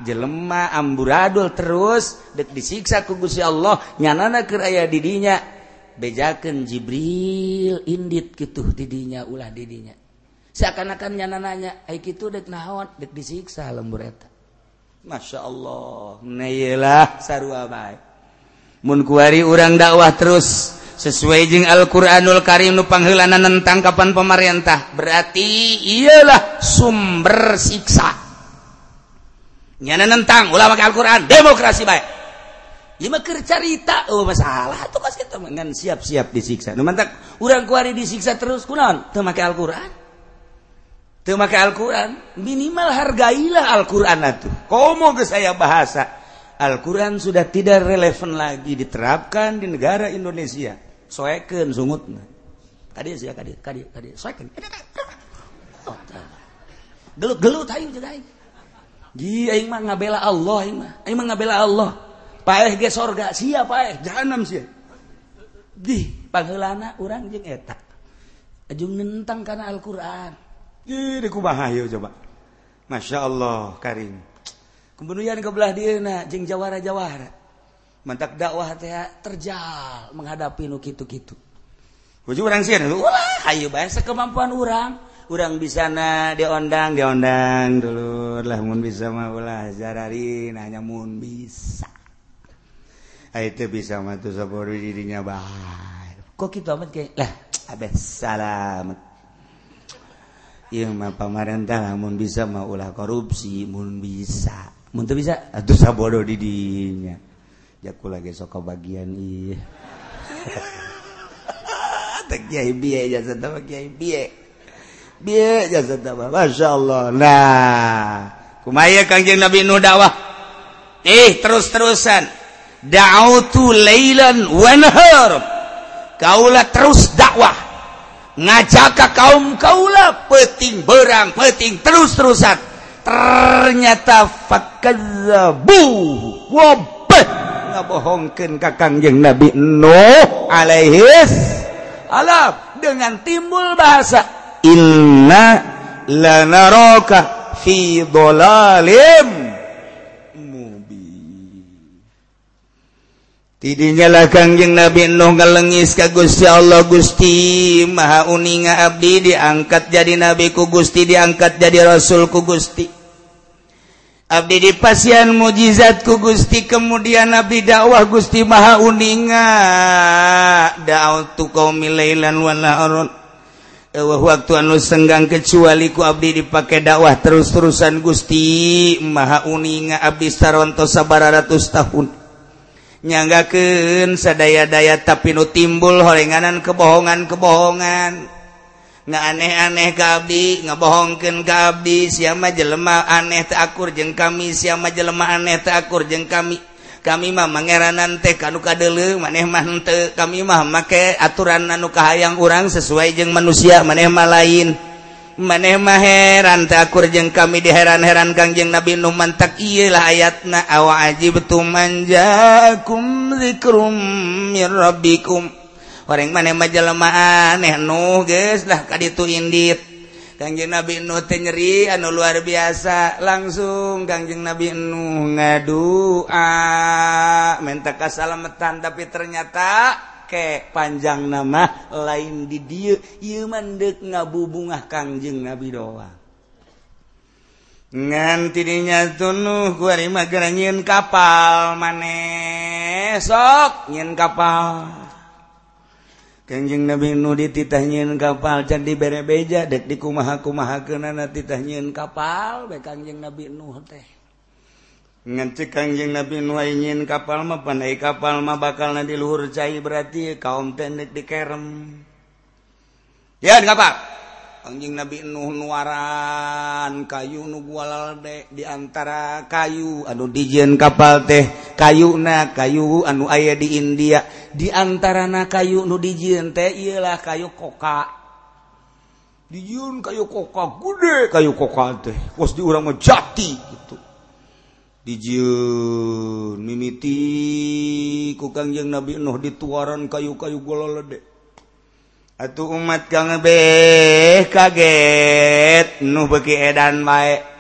jelema amburadul terus dek disiksa ku Gusti Allah nyanana keur aya didinya bejaken Jibril Indit gitu didinya ulah didinya. Seakan-akannya nananya kitu dek naon? Dek disiksa lembur eta. Masya Allah neyelah sarua baik mun kuari urang dakwah terus sesuai jeung Al-Qur'anul Karim nu pangheulanana tangkapan pemerintah berarti iyalah sumber siksa. Nyana nentang ulama Al-Qur'an demokrasi baik Imaker carita oh masalah tuh kasih temenan siap-siap disiksa. Nu mantak urang kuari disiksa terus kunaon? Teu make Al-Qur'an. Teu make Al-Qur'an, minimal hargailah Al-Qur'an atuh. Komo geus saya bahasa. Al-Qur'an sudah tidak relevan lagi diterapkan di negara Indonesia. Soekeun sungutna. Kadieu sia kadieu kadieu kadieu soekeun. Oh, Gelut gelut aing jeung aing. Gi aing mah ngabela Allah aing mah. Aing mah ngabela Allah. paeh ge sorga. Sia paeh jahanam sia di pangheulana orang jeng eta. Ajung nentang karena Al-Quran. Jadi kumaha yeuh coba. Masya Allah karim. Kemudian kebelah dina jeng jawara-jawara. Mantak dakwah teh terjal menghadapi nu kitu-kitu. Uji orang sih, wah, ayo bahasa kemampuan orang, orang bisa na diondang, diondang dulu, lah mun bisa mah ulah jararin, hanya mun bisa itu bisa matu saburu dirinya bahar. Kok gitu, kita amat kayak lah abes salam. Yang mah pamarentah lamun bisa mah ulah korupsi, mun bisa. Mun bisa atuh saburu dirinya. Ya Jaku lagi sok kebagian iya. <laughs> Tak kiai biye ya, jasa tama kiai biye. Biye ya, jasa tama. Masya Allah. Nah. Kumaya kangjeng Nabi Nuh dakwah. Eh terus-terusan Kaula terus dakwah. Ngajaka kaum kaula peting berang peting terus-terusan. Ternyata fakazzabu wabah. Ngabohongkeun ka Kangjeng Nabi Nuh alaihis alam dengan timbul bahasa inna lanaraka fi dhalalim nyalakanjeng Nabi Nuh ngalengis ka Gusti Allah Gusti Maha uninga Abdi diangkat jadi nabiku Gusti diangkat jadi rasulku Gusti. Abdi di pasian mukjizatku Gusti kemudian Nabi dakwah Gusti Maha uninga da'autu qaumi lailan wa naharon Ewah waktu anu senggang kecuali ku abdi dipakai dakwah terus-terusan Gusti Maha uninga abdi saronto sabara ratus tahun. nyanggakeun sadaya-daya tapi nu timbul horenganan kebohongan-kebohongan nggak aneh-aneh Kabi ngebohongken Kabi siapa jelema aneh takur jeng kami siapa jelema aneh takur jeng kami. Kami mah mangeranan teh kanu kadele maneh mah kami mah make aturan anu kahayang urang sesuai jeung manusia maneh mah lain. manehmaheran takkur jeung kami di heran-heran Kangjeng Nabi Numantak lah ayat na awa aji betul manjakum zikrum mir rabbikum. Orang maneh majalema aneh nu geus lah kaditu indit Kangjeng Nabi Nuh teh nyeri anu luar biasa langsung Kangjeng Nabi Nuh ngadua mentak kasalamatan tapi ternyata make panjang nama lain di dia. Imandek ngabubungah Kangjeng Nabi doa. Ngantinya tunuh guamah nyiin kapal maneh sok nyiin kapal. Kanjeng Nabi Nu dititah nyiin kapal candi bere beja dek di kumaha kumaha kenana titah nyiin kapal baik kanjeng Nabi Nuh teh. ngance Kangjeng Nabi nuin kapal mah pandai kapal mah bakal na di luhur cai berarti kaum tendek di kerem. Ya kapal. anjing Nabi Nuh nuaran kayu nu gualal de di antara kayu anu dijen kapal teh kayu na kayu anu aya di India diantara na kayu nu dijen teh ialah kayu koka. Dijieun kayu koka gede kayu koka teh. Kos di urang mah jati gitu. hijau mimiti kukangjeng Nabi Nuh dituaran kayu-kayu golo ledek atuh umat kang ngebeh kaget Nuh beki edan baik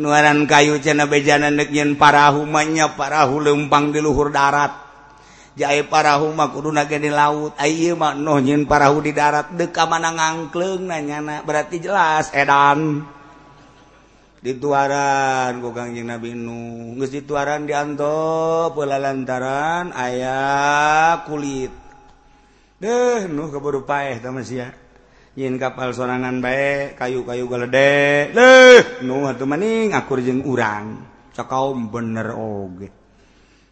nuaran kayu cina bejana dek yen parahu manya parahu lempang di luhur darat. Jae parahu mah kudu naga di laut. Ayo mah Nuh nyen parahu di darat deka mana ngangkleng nanya berarti jelas edan. dituaran gogangjing Nabi Nu. Dituaran dianto pola lantaran ayaah kulit. Deh Nuh keburu paeh yin kapal sorangan baik kayu-kayu galedek deh Nuh atuh maning akur jeung urang. Kau bener oge.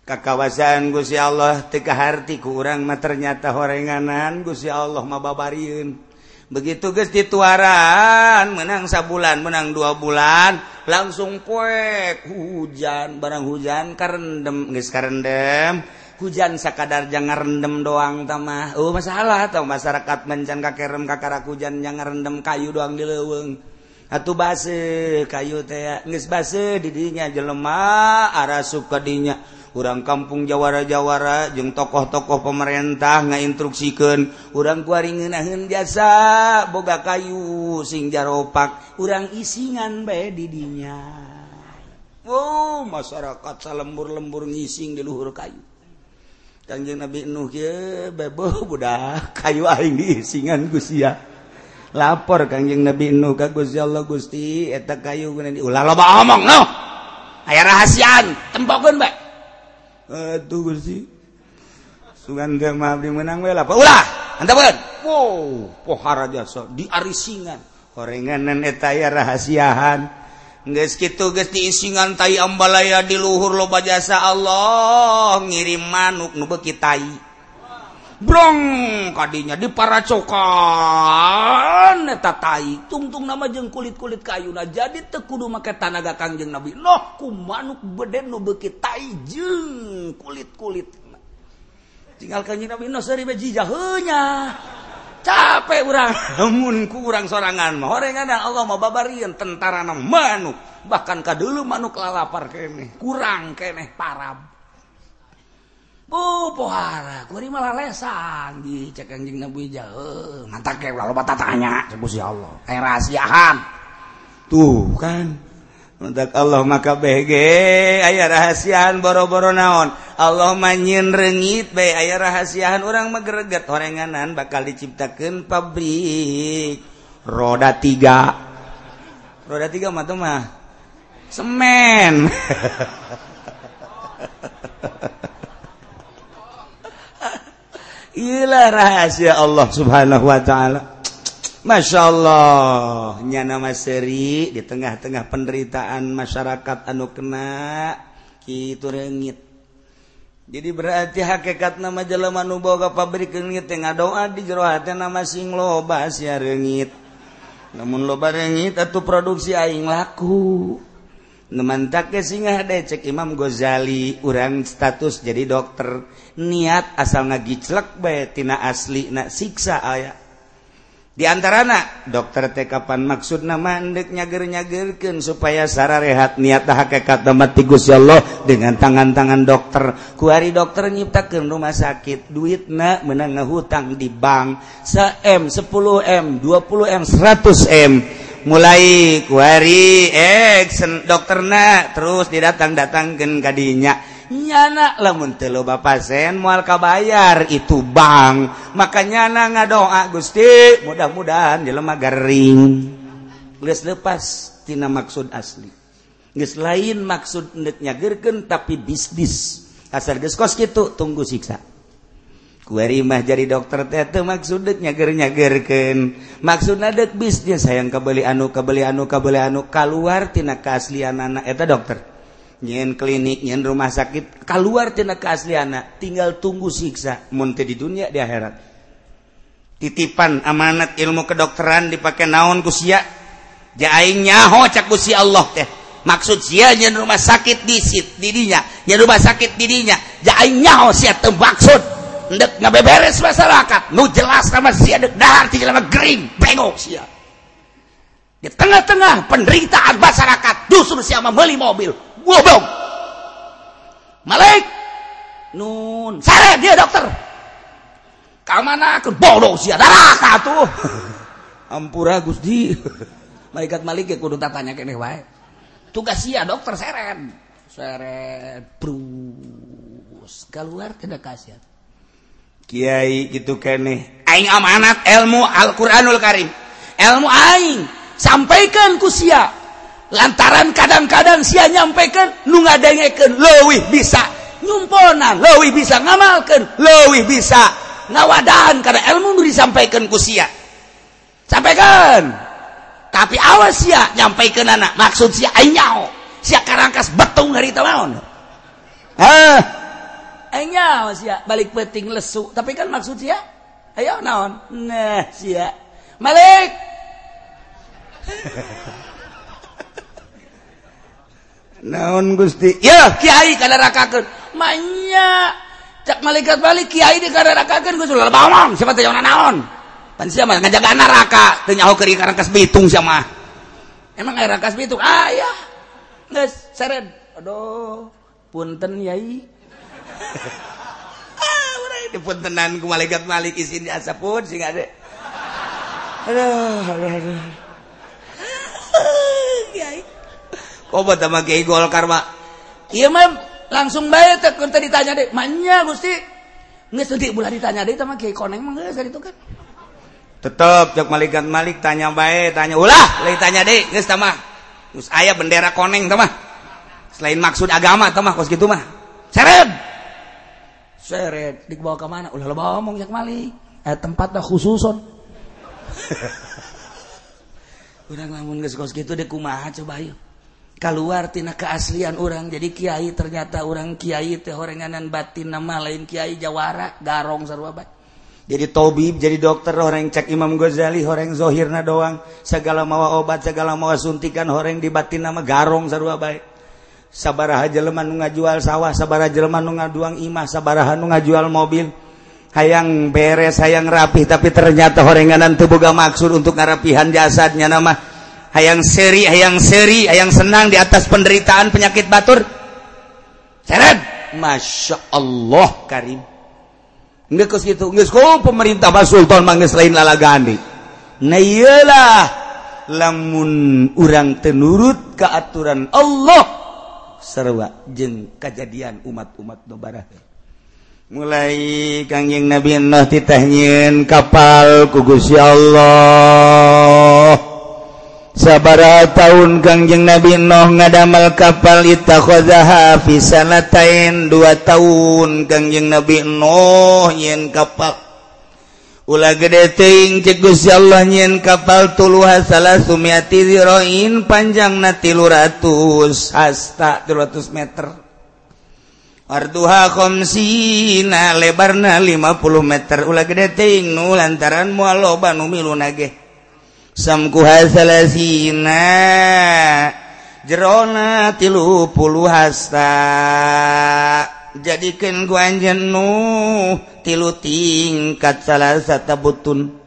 Kakawasan Gusti Allah teka harti urang mah ternyata horenganan. Gusti Allah mababaun begitu guys dituaran menang sa bulan menang dua bulan langsung poek hujan barang hujan karendem guys karendem. Hujan sakadar jangan rendem doang tamah oh masalah atau masyarakat mencan kakerem kakarak hujan jangan rendem kayu doang di leweng atau base kayu teh nggak base didinya jelema arah suka dinya. urang kampung Jawara-jawara jeung tokoh-tokoh pemerintah ngainstruksikan urang kuaringenahan jasa boga kayu sing jaropak urang isingan bae didinya Oh masyarakat salembur lembur ngising di luhur kayu Kanjeng Nabi Nuh ye bebo budak kayu aing diisingan Gusia. Lapor Kanjeng Nabi Nuh ka Gusti Allah Gusti eta kayu geunan diulah loba omong no. Aya rahasiaan, tempokeun bae. menang diarisingan eta etaya rahasiahan. Geus kitu geus diisingan tai Ambalaya di luhur loba jasa Allah. Ngirim manuk nu beuki tai. brong! Kadinya di para tai tungtung nama jeung kulit-kulit kayuna. Jadi teu kudu make tanaga Kangjeng Nabi. Noh ku manuk beden nu beuki tai jeung kulit-kulit. Tinggal Kanjeng Nabi Noh seuri beji heunya capek urang. Lamun ku urang sorangan mah. Horengan Allah mah babarieun tentara manuk. Bahkan kadulu manuk lalapar kene. Kurang kene parab. Oh, pohara, kuri malah lesan di cek anjing Nabi jauh. Mantap kayak lalu bata tanya, sebut si Allah. Kayak rahasiaan. Tuh kan. untuk Allah maka BG aya rahasiaan boro-boro naon. Allah manyin rengit bae aya rahasiaan orang magreget horenganan bakal diciptakan pabrik roda tiga. Roda tiga mah mah semen. <laughs> Ilah rahasia Allah subhanahu wa ta'ala. Masya Allah nyana seri di tengah-tengah penderitaan masyarakat anu kena itu rengit jadi berarti hakikat nama nu boga pabrik rengit yang doa di jero hati nama sing loba sia rengit namun loba rengit atau produksi aing laku. Nemantak ke singa deh cek Imam Ghazali urang status jadi dokter niat asal ngagiclek bae tina asli na siksa aya. Di antara dokter teh kapan maksud nama endek nyager nyagerkan supaya sara rehat niat hakikat tempat tigus ya Allah dengan tangan-tangan dokter. Kuari dokter nyiptakan rumah sakit duit na menang ngehutang di bank se m 10 m 20 m 100 m mulai kuari eh dokter na terus didatang-datangkan kadinya nyana lamun telo bapasen mual kabayar itu bang. Makanya na ngadoa Gusti mudah-mudahan jelema garing. Geus lepas tina maksud asli. Geus lain maksud neut nyagerkeun tapi bisnis asal geus kos kitu tunggu siksa. mah jadi dokter maksudnya teu maksud nadek bisnya sayang kabeli anu kabeli anu kabeli anu keluartina keaslian anak eta dokter nyin klinik nyin rumah sakit keluartina tina anak tinggal tunggu siksa munte di dunia di akhirat. Titipan amanat ilmu kedokteran dipakai naon kusia aing nyaho cak kusi Allah teh. Maksud sia nyin rumah sakit disit didinya nyin rumah sakit didinya jaing nyaho sia teu maksud. Nggak beberes masyarakat. Nu jelas sama si ada dahar ti jelema gering bengok sia. Di tengah-tengah penderitaan masyarakat justru siapa beli mobil. Goblok Malik nun. Sare dia dokter. Kamana ke bodoh sia. Darah tuh <laughs> ampura Gusti. <laughs> Malaikat Malik ya kudu tanya kene wae. Tugas sia dokter seret. Seret brus. Keluar tidak kasihan Kyai gitu kene aing amanat ilmu Alquranul Karim. Ilmu aing sampaikan kusia lantaran kadang-kadang sia nyampaikan nu ngadengeken leuwih bisa nyumponan leuwih bisa ngamalkan leuwih bisa ngawadahan karena ilmu nu disampaikan kusia sampaikan. Tapi awas sia nyampaikan anak. Maksud sia aing nyao sia karangkas betung dari tahun ah anyau sia balik peting lesu. Tapi kan maksud sia ayo naon? Nah sia. Malik! <laughs> Naon Gusti? Ya Kyai rakakan manya cak malaikat balik Kyai di rakakan Gusti. Lah bawang siapa teh naon? Pan siapa? Ngajaga neraka teu nyaho keur kas bitung sama emang air kas bitung? Ah ya geus seret. Aduh punten yai dipuntenan ku malaikat malik isin di asapun sing ade aduh aduh aduh. Obat sama Kiai Golkar mak iya mah langsung baik tak kita ditanya deh mana gusti. Nggak sedih bulan ditanya deh sama Kiai Koneng mah nggak itu kan? Tetap cek malaikat malik tanya baik tanya. Ulah lagi tanya deh nggak sama gus ayah bendera koneng mah selain maksud agama mah kos gitu mah seret seret dibawa ke mana? Ulah loba omong cek mali. Eh tempatnya khususon. <laughs> Urang lamun geus kos kitu dek kumaha coba yuk. Kaluar tina keaslian orang jadi kiai ternyata orang kiai teh horenganan batin nama lain kiai jawara garong sarua bae. Jadi tabib jadi dokter orang cek Imam Ghazali horeng zohirna doang. Segala mawa obat segala mawa suntikan horeng di batin nama garong sarua bae. Sabaraha jelema nu ngajual sawah sabaraha jelema nu ngaduang imah sabaraha nu ngajual mobil. Hayang beres hayang rapih tapi ternyata horenganan teu boga maksud untuk ngarapihan jasadnya nama. Hayang seri hayang seri hayang senang di atas penderitaan penyakit batur. Seret! Masya Allah karim. Nggak kos gitu nggak kok pemerintah Pak Sultan manggis lain lalagani. Nah iyalah. Lamun urang tenurut ke aturan Allah sarwa jeung kejadian umat-umat nubara mulai kangjeng Nabi Nuh ditahyin kapal ku Gusti Allah. Sabara tahun kangjeng Nabi Nuh ngadamel kapal ittakhadhaha fi sanatain dua tahun kangjeng Nabi Nuh nyin kapal Ula gede teing cegus Allah nyen kapal tuluha salah sumiati ziroin panjang na tilu ratus hasta tilu ratus meter. Arduha khamsina lebarna lima puluh meter. Ula gede teing nu lantaran mual loba nu milu nage. Samkuha salasina jerona tilu puluh hasta. jadikan guanjan nu tilu tingkat salah satu butun.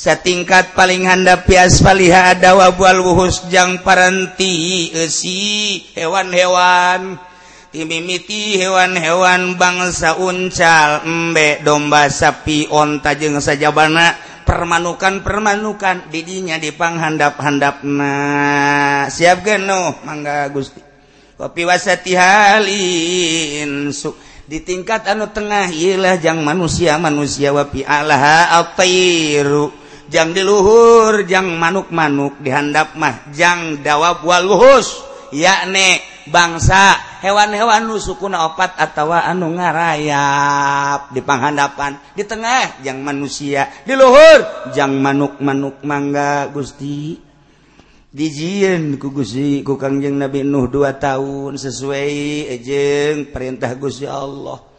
Setingkat paling handap pias paliha ada wabual wuhus jang paranti esi hewan-hewan. Timimiti hewan-hewan bangsa uncal embek domba sapi onta jeung sajabana permanukan permanukan didinya dipang handap-handap nah siap geno mangga Gusti. tapi wasati halin. Su di tingkat anu tengah ialah jang manusia manusia wapi Allah atairu. Jang diluhur jang manuk-manuk dihandap mah jang dawab waluhus yakne bangsa hewan-hewan nu sukuna opat atau anu ngarayap. Di panghandapan di tengah jang manusia. Diluhur jang manuk-manuk mangga gusti. dijin ku Gusti ku Kangjeng Nabi Nuh dua tahun sesuai eh, ejeng perintah Gusti Allah.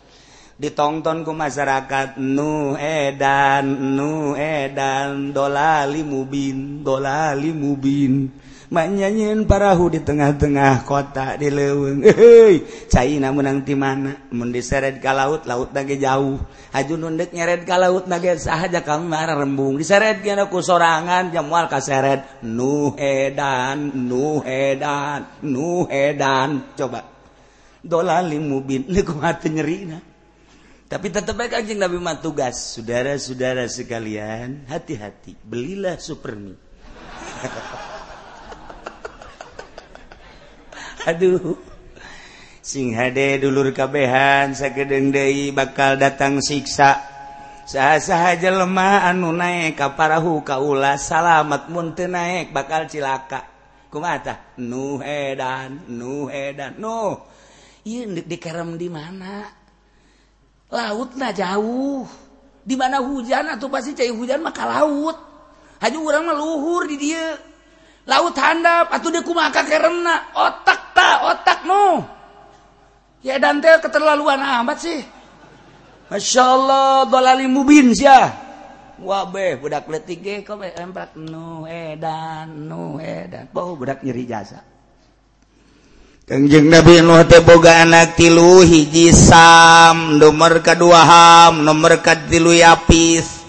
ditonton ku masyarakat nu edan nu edan dolali mubin dolali mubin manyanyiin parahu di tengah-tengah kota di leweng <laughs> hei China menang ti mana? Mun diseret ke laut laut nage jauh. Haju nundek nyeret ke laut nage sahaja kamar rembung. Diseret kena ku sorangan jamual kaseret nu edan nu edan nu edan. Coba. Dolali mubin niku hati nyerina Tapi tetap baik anjing Nabi Muhammad tugas. Saudara-saudara sekalian, hati-hati. Belilah supermi. <laughs> Aduh. Sing hade dulur kabehan sakedeng deui bakal datang siksa. Saha-saha jelema anu naik ka parahu ka ulas salamet mun bakal cilaka. Kumaha tah? Nu edan, nu edan, nu. Ieu di di mana? laut nah jauh. Di mana hujan atau pasti cair hujan maka laut. Hanya orang meluhur di dia. Laut handap atau dia kumaka keremna? Otak tak otak no ya dante keterlaluan amat sih. Masya Allah dolali mubin sih wabe budak letik ge kau empat nu edan nu edan. Oh budak nyeri jasa. Kangjeng Nabi Nuh teh boga anak tilu hiji Sam, nomor kedua Ham, nomor katilu Yapis.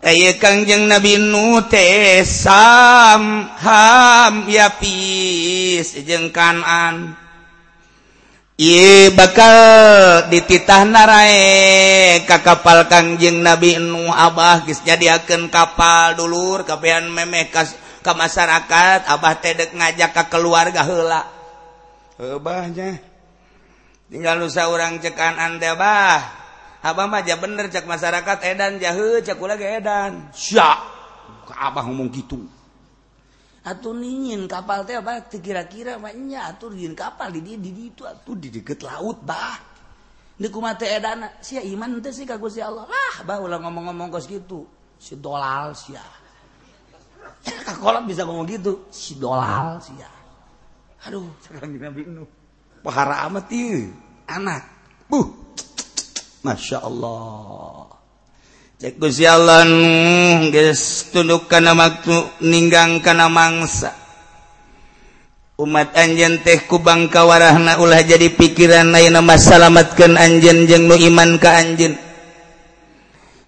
Aya Kangjeng Nabi Nuh teh Sam, Ham, Yapis jeung Kanan. I bakal dititah narae ka kapal Kangjeng Nabi Nuh Abah geus jadiakeun kapal dulur kapean memeh ka, ka masyarakat Abah teh ngajak ka keluarga heula. ubahnya tinggal nusa orang cekan anda bah. Abah mah aja bener cek masyarakat edan jahe cek lagi edan. Sya abah ngomong gitu. Atau ningin kapal teh apa kira-kira banyak atur ningin kapal di di di itu atuh di deket laut bah. Di kumate sia iman teh sih kagak si Allah. Lah bah ulah ngomong-ngomong kos gitu. Si dolal sia. <laughs> Kalau bisa ngomong gitu. Si dolal sia. aduh. Sekarang Nabi Nuh pahara amat ieu anak. Buh. Masya Allah. Cek Gusti Allah Nuh geus tunduk kana waktu ninggang kana mangsa umat anjen teh ku bangka warahna ulah jadi pikiran lain nama salamatkan anjen jeung nu iman ka anjen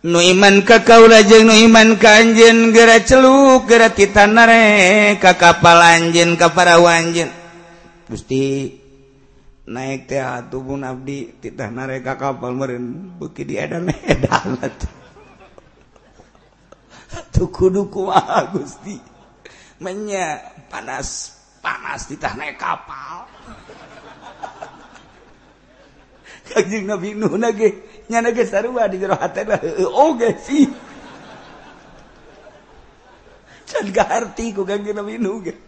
nu iman ka kaula jeung nu iman ka anjen gera celuk gera titanare ka kapal anjen ka para wanjen Gusti naik teh tubuh abdi titah nareka kapal meren beki di edan <laughs> edan tuh kudu kumaha Gusti? Menya panas panas titah naik kapal. <laughs> Kajing Nabi Nuh nage nyana ge sarua di jero hate lah oge sih can gaharti ku kajing Nabi Nuh ge.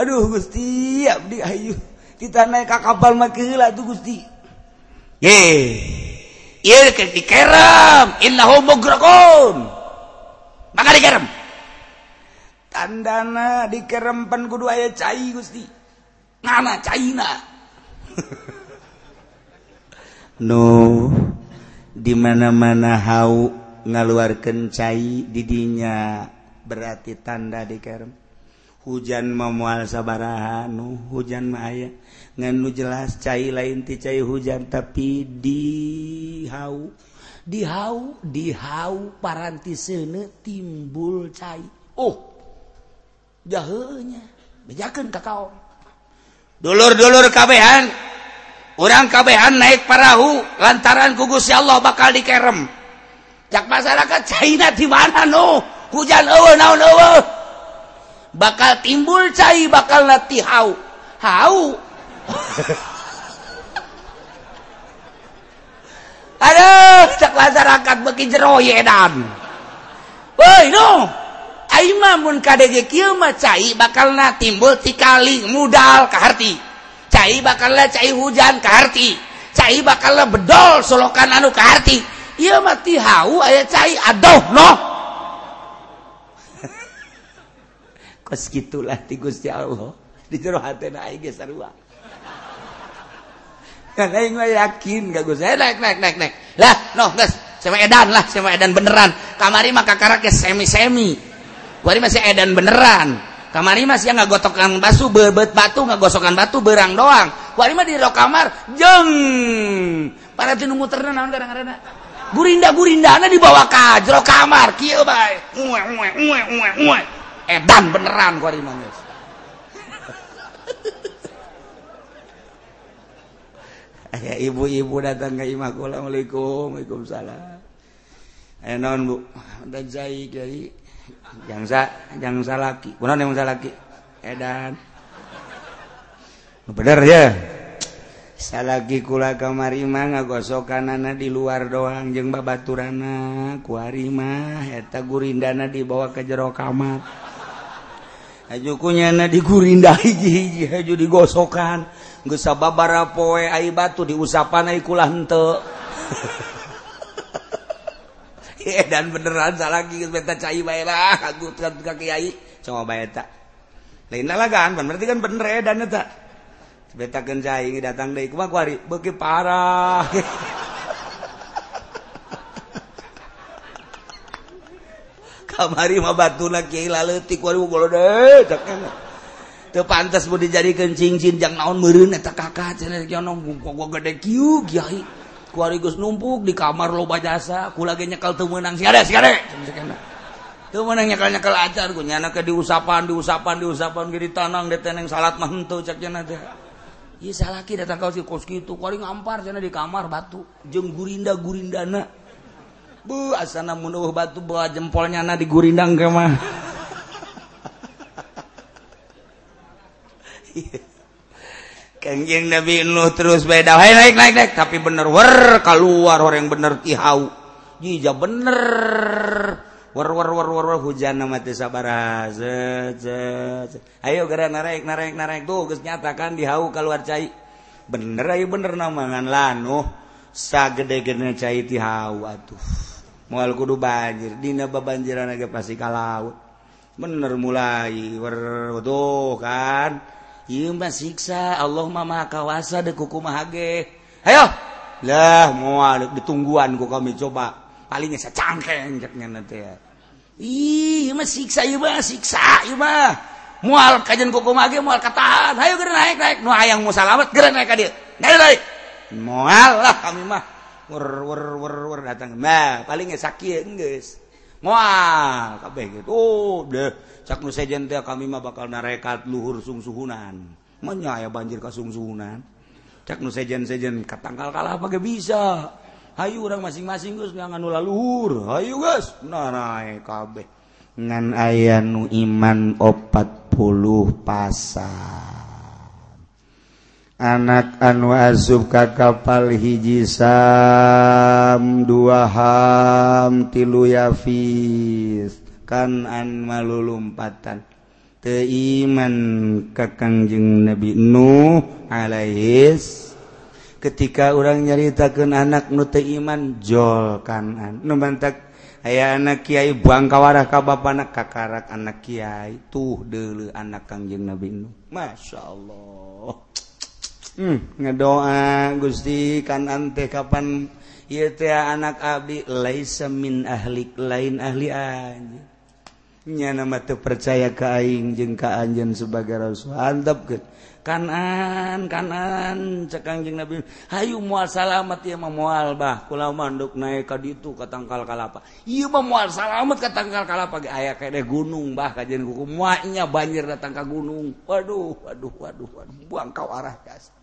aduh Gusti abdi ayu kita naik kapal mah keula tuh Gusti. Ye. Ieu ke dikerem innahu mugraqun maka dikerem tandana dikerem pan kudu aya cai Gusti. Ngana caina <laughs> no di mana-mana hau ngaluarkeun cai didinya berarti tanda dikerem hujan memual nu, hujan Maya nganu jelas cair lain ti cair hujan tapi di hau dihau paranti sene timbul cair oh jahenya bejakeun ka dulur-dulur kabehan orang kabehan naik parahu lantaran ku Gusti Allah bakal dikerem. Cak masyarakat China di mana no hujan eueuh naon eueuh? Bakal timbul cair bakal lati ha ha <laughs> Aduh, cek masyarakat beki jero yedan. Woi, no. Aima mun kadege kieu mah cai bakal na timbul tikali mudal ka harti. Cai bakal na cai hujan ka harti. Cai bakal na bedol solokan anu ka harti. Ieu mah ti hau aya cai adoh no. gitulah ti Gusti Allah. Dijeruh hati na aing geus sarua. Kan aing mah yakin ka Gusti. Eh, naik naik naik naik. Lah noh geus sama edan lah sama edan beneran. Kamari mah kakara geus semi-semi. Bari masih edan beneran. Kamari mah sia ngagotokan basu bebet batu ngagosokan batu berang doang. Wari mah di rok kamar jeng! Para tinu muterna naon kadang-kadang gurinda gurindana dibawa ka jero kamar. Kieu bae. Uwe uwe uwe uwe uwe edan beneran ku ari nangis aya ibu-ibu datang ke imah kula assalamualaikum waalaikumsalam. Eh, aya naon bu. Dan zai kiai jangsa jangsa laki. Kunaon yang salaki edan eh, bener ya? Salagi kula kamari mah ngagosokanana di luar doang. Jeung babaturana ku ari mah eta gurindana dibawa ke jero kamar. hajukunya na digurinda hiji-hiji haju digosokan geus babara poe ai batu diusapan ai kula henteu <laughs> Iya dan beneran salah lagi beta cai bae lah aku ka kiai sama bae ta. Lain lalagan pan berarti kan bener edan eta. Beta keun cai datang deui kumaha kuari beuki parah. <laughs> kamari mah batuna kiai laleutik waduh golode tak teu pantes mun dijadikeun cincin jang naon meureun eta kakak cenah jono gua gede kieu kiai. Kuari geus numpuk di kamar loba jasa kula ge nyekal teu meunang sigare sigare teu meunang nyekal-nyekal acar ku nyana ke diusapan diusapan diusapan ge ditanang deteneng salat mah henteu cek cenah teh. Iya salaki datang kau si kos gitu, kuari ngampar cenah di kamar batu, jeung gurinda gurindana, Bu asana menuh batu bawa jempolnya na di gurindang ke mah. <laughs> Kenjing Nabi Nuh terus beda. Hai naik naik naik tapi bener wer keluar orang bener tihau. Jija bener. War war war war war hujan nama teh sabaraha. Ayo gara naik naik naik tuh geus nyatakan dihau keluar cai. Bener ayo bener namangan lanuh sagede-gede cai tihau atuh. mual kudu banjir. Dina babanjiran ge pasti ka laut. Bener mulai werdo kan. Ieu mah siksa Allah mah maha kawasa de kumaha ge. Hayo lah moal ditungguan ku kami coba. Palingnya secangkeng cek nya teh ya. Ih ieu mah siksa ieu mah siksa ieu mah. Moal kajian kumaha ge moal katahan hayo geura naik naik nu hayang mau salamet geura naik ka dieu. Naik naik moal lah kami mah. datang. Nah, paling sakit oh, kami mah bakal narekat luhur sungsuhunan. Menyaya banjir kasungsuhunan. Cak nu sejen sejen katangkal kalah pakai bisa. Hayu orang masing-masing Gus ngan nula luhur. Hayu Gus nah kabeh. Ngan aya nu iman opat puluh pasar. anak anu asub ka kapal hiji sam dua ham tilu yafis. Kan an malulumpatan teiman ka kangjeng Nabi Nuh alaihis. Ketika orang nyaritakeun anak nu teu iman jol kanan nu mantak aya anak kiai buang kawarah ka bapak anak kakarak anak kiai tuh deuleu anak kangjeng Nabi Nuh. Masya Allah. hmm, ngedoa Gusti kanan teh kapan ieu teh anak abi laisa min ahli lain ahli anjeun nya nama teu percaya ka aing jeung ka anjeun sebagai rasul. Antepkeun kanan kanan cek kanjeng Nabi. Hayu moal salamat ieu mah moal bah. Kula manduk naik ka ditu ka tangkal kalapa. Ieu mah moal salamat ka tangkal kalapa ge aya kene gunung bah kajian kuku. Moalnya banjir datang ka gunung. Waduh waduh waduh waduh. Buang kau arah dasar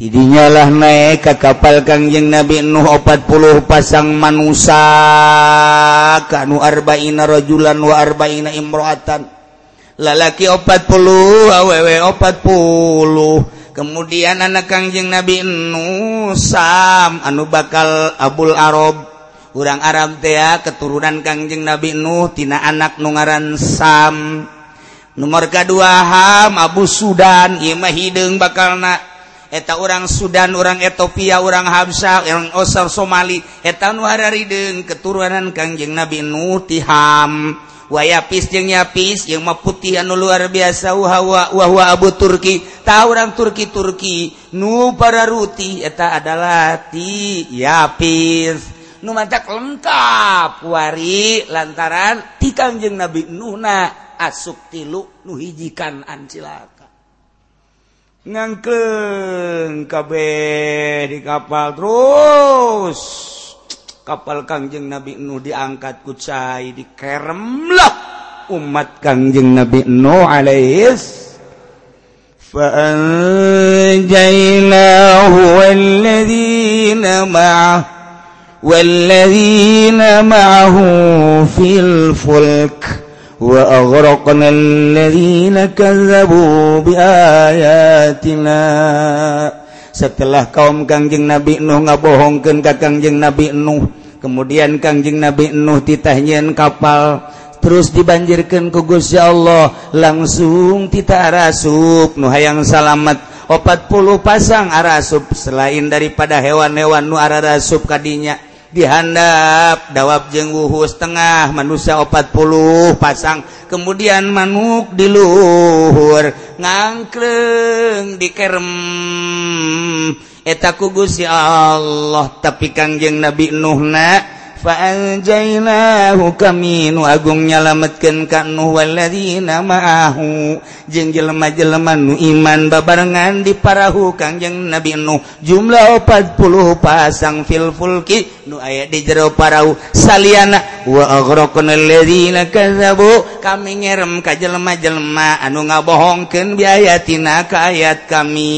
tidinyalah naik ka kapal Kangjeng Nabi Nuh 40 pasang manusia kanu arba'ina rajulan wa arba'ina imro'atan. Lalaki 40 awewe 40 kemudian anak Kangjeng Nabi Nuh Sam. Anu bakal Abul Arab urang Arab tea keturunan Kangjeng Nabi Nuh tina anak nungaran Sam. Nomor kedua Ham Abu Sudan. Imah hidung bakal na eta orang Sudan orang Ethiopia orang Habsah yang Osar Somali. Etan wararideung keturunan Kangjeng Nabi Nuh tiham wayapis jeung yapis yang mah putih anu luar biasa hawa wahwa Abu Turki. Tahu orang Turki Turki nu para ruti eta adalah ti yapis nu matak lengkap wari lantaran ti Kangjeng Nabi Nuhna asuk tilu nu hijikan ancilak ngangkeng kabeh di kapal terus. Kapal Kangjeng Nabi Nuh diangkat ku cai dikeremlah umat Kangjeng Nabi Nuh alaihis. فأنجيناه والذين معه والذين معه في الفلك وأغرقنا الذين كذبوا بآياتنا. Setelah kaum Kangjeng Nabi Nuh ngabohongkeun ka Kangjeng Nabi Nuh kemudian Kangjeng Nabi Nuh titahnyieun kapal terus dibanjirkan ku Gusti Allah langsung tita arasup nu hayang salamet 40 pasang arasup selain daripada hewan-hewan nu arasup kadinya dihandap. Dawab jeng wuhu setengah manusia 40 pasang. Kemudian manuk diluhur ngangkleng dikerem eta kugus ya Allah tapi kangjeng Nabi Nuhna faanjainahu kami nu agung nyalametkeun ka Nuh ma'ahu jeung jelema-jelema nu iman babarengan di parahu Kangjeng Nabi Nuh jumlah 40 pasang fil fulki nu aya di jero parahu saliana wa aghraqnal ladzina kadzabu kami ngerem ka jelema-jelema anu ngabohongkeun biayatina ka ayat kami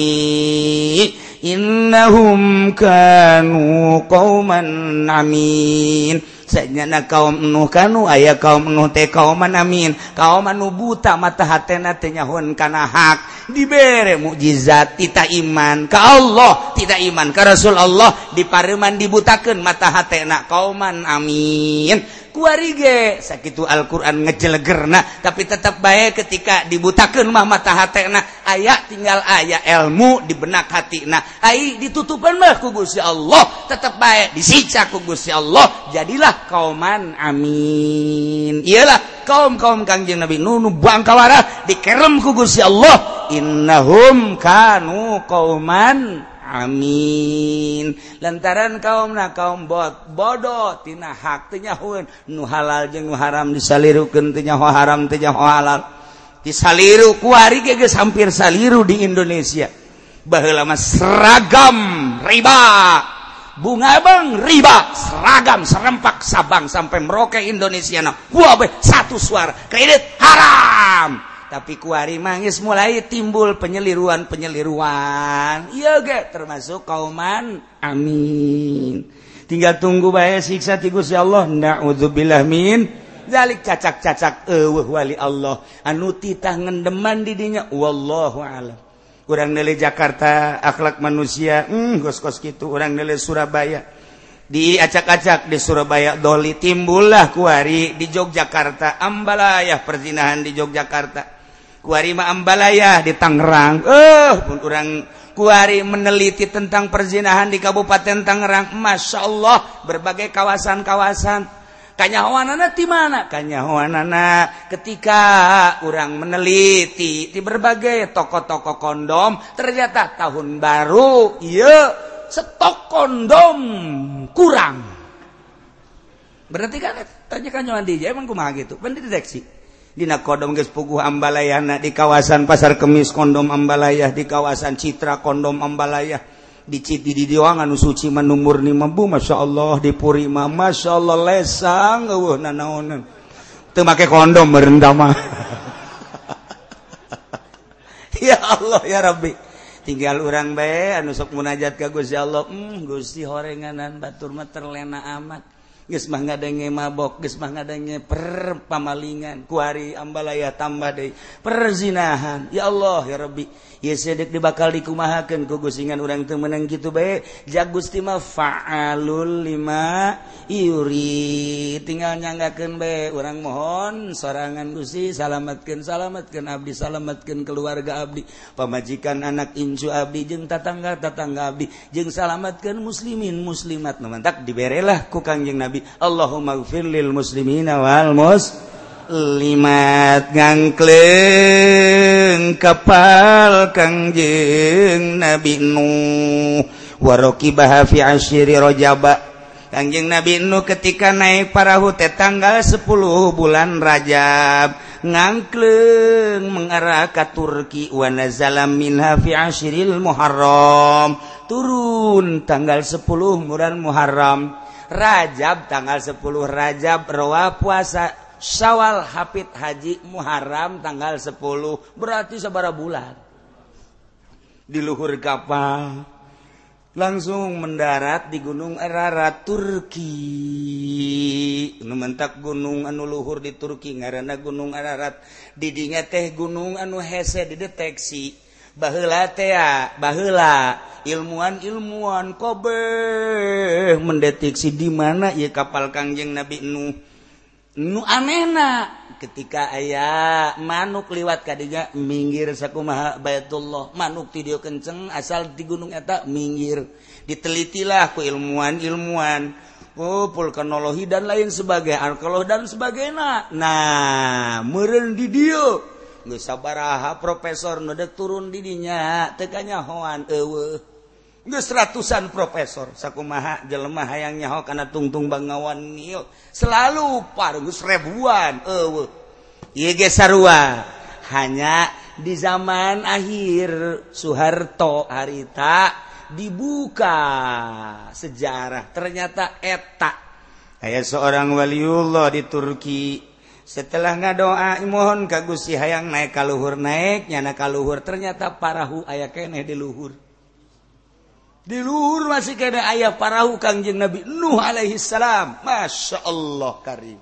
innahum kanu qauman amin. Sajana kaum nuh kanu aya kaum nuh teh kaum amin. Kaum anu buta mata hatena teh nyahun kana hak. Dibere mukjizat tita iman ka Allah tidak iman ka Rasul Allah. Dipareman dibutakeun mata hatena kauman amin. kuarige sakit Alquran ngejelegerna tapi tetap baik ketika dibutakan mata hatena ayaah tinggal ayah ilmu di benak hati nah ay ditutupan mah kubusya Allah tetap baik disiksa Gusti Allah jadilah kauman amin. Iyalah kaum-kaum Kangjeng Nabi Nunu bangkawara dikerem kubusya Allah innahum kanu kauman amin. Lantaran kaum na kaum bot bodohtina haknyaun nu halal nu haram disalirukennya haramnya halal disaliru. Kuari geus hampir saliru di Indonesia. Bahlama seragam riba. Bunga Bang riba. Seragam serempak Sabang sampai Merauke Indonesia nah, satu suara kredit haram. tapi kuari mangis mulai timbul penyeliruan-penyeliruan. Yoga termasuk kauman. Amin. Tinggal tunggu bae siksa ti Gusti Allah. Naudzubillah min. Zalik cacak-cacak eueuh wali Allah. Anu titah ngendeman di dinya. Wallahu alam. Urang nele Jakarta akhlak manusia. Hmm, gos-gos kitu. Urang nele Surabaya. Diacak-acak di Surabaya doli timbullah kuari di Yogyakarta. Ambalayah perzinahan di Yogyakarta. Kuarima Ambalayah di Tangerang. Eh pun kurang kuari meneliti tentang perzinahan di Kabupaten Tangerang. Masya Allah berbagai kawasan-kawasan. Kanyahoanana di mana? Kanyahoanana ketika orang meneliti di berbagai toko-toko kondom ternyata tahun baru iya stok kondom kurang. Berarti kan tanya kanyahoan DJ emang kumaha gitu? Dideteksi Dina kodom geus puguh Ambalayana di kawasan Pasar Kemis kondom Ambalayah di kawasan Citra kondom Ambalayah. Di Citi di Diwangan anu suci manu murni mampu Masya Allah di Puri mah Masya Allah lesang eueuh nanaonan teu make kondom merendah mah. <laughs> Ya Allah ya Rabbi. Tinggal orang bae anu sok munajat ka Gusti Allah. Hmm Gusti horenganan batur mah terlena amat. Gesmah ngadenge mabok, gesmah ngadenge perpamalingan, kuari ambalaya tambah deui perzinahan. Ya Allah, ya Rabbi. sedek di bakal dikumahakan kugusingan orang temenang gitu baik jagustima faalul lima yuri tinggal nyanggakan baik orang mohon sorangan gusi salamatkan salamatkan abdi salamatkan keluarga abdi. Pemajikan anak incu abdi jeng tatangga tatangga abdi. Jeng salamatkan muslimin muslimat nemantak diberelah ku kangjeng nabi. Allahumma gfir lil muslimina wal muslimin limat ngangkleng kapal Kangjeng Nabi nu waroki bahafi asyiri rojaba. Kangjeng Nabi nu ketika naik parahu teh tanggal 10 bulan Rajab. Ngangkleng mengarah ke Turki. Wa nazala min hafi asyiril Muharram. Turun tanggal 10 bulan Muharram. Rajab tanggal 10 Rajab. Rawa puasa Syawal Hafid Haji Muharram tanggal 10 berarti sabara bulan. di luhur kapal langsung mendarat di Gunung Ararat Turki. Numentak gunung anu luhur di Turki ngaranna Gunung Ararat didinya teh gunung anu hese dideteksi. Baheula teh baheula ilmuwan-ilmuwan kobe mendeteksi di mana ieu kapal Kangjeng Nabi Nuh. nu amena ketika aya manuk liwat kadinya minggir saku maha Baitullah. Manuk video kenceng asal di gunung eta minggir. Ditelitilah ku ilmuwan ilmuwan oh vulkanologi dan lain sebagai arkeolog dan sebagainya. Nah meren di dia nggak sabaraha profesor nudek turun didinya tekanya hoan ewe seratusan profesor. Sakkumaha jelemah hayangnya karena tungtung Bangawan nil selalu pargus ribuan ge sarua. Hanya di zaman akhir Soeharto harita dibuka sejarah. Ternyata etak kayak seorang waliullah di Turki. Setelah ngadoa mohon kagusi hayang naik kalluhur naik nyana kalluhur ternyata parahu aya keeh di luhur. diluhur masih keda ayah parahu Kangjeng Nabi Nuh alaihissalam Masya Allah karim.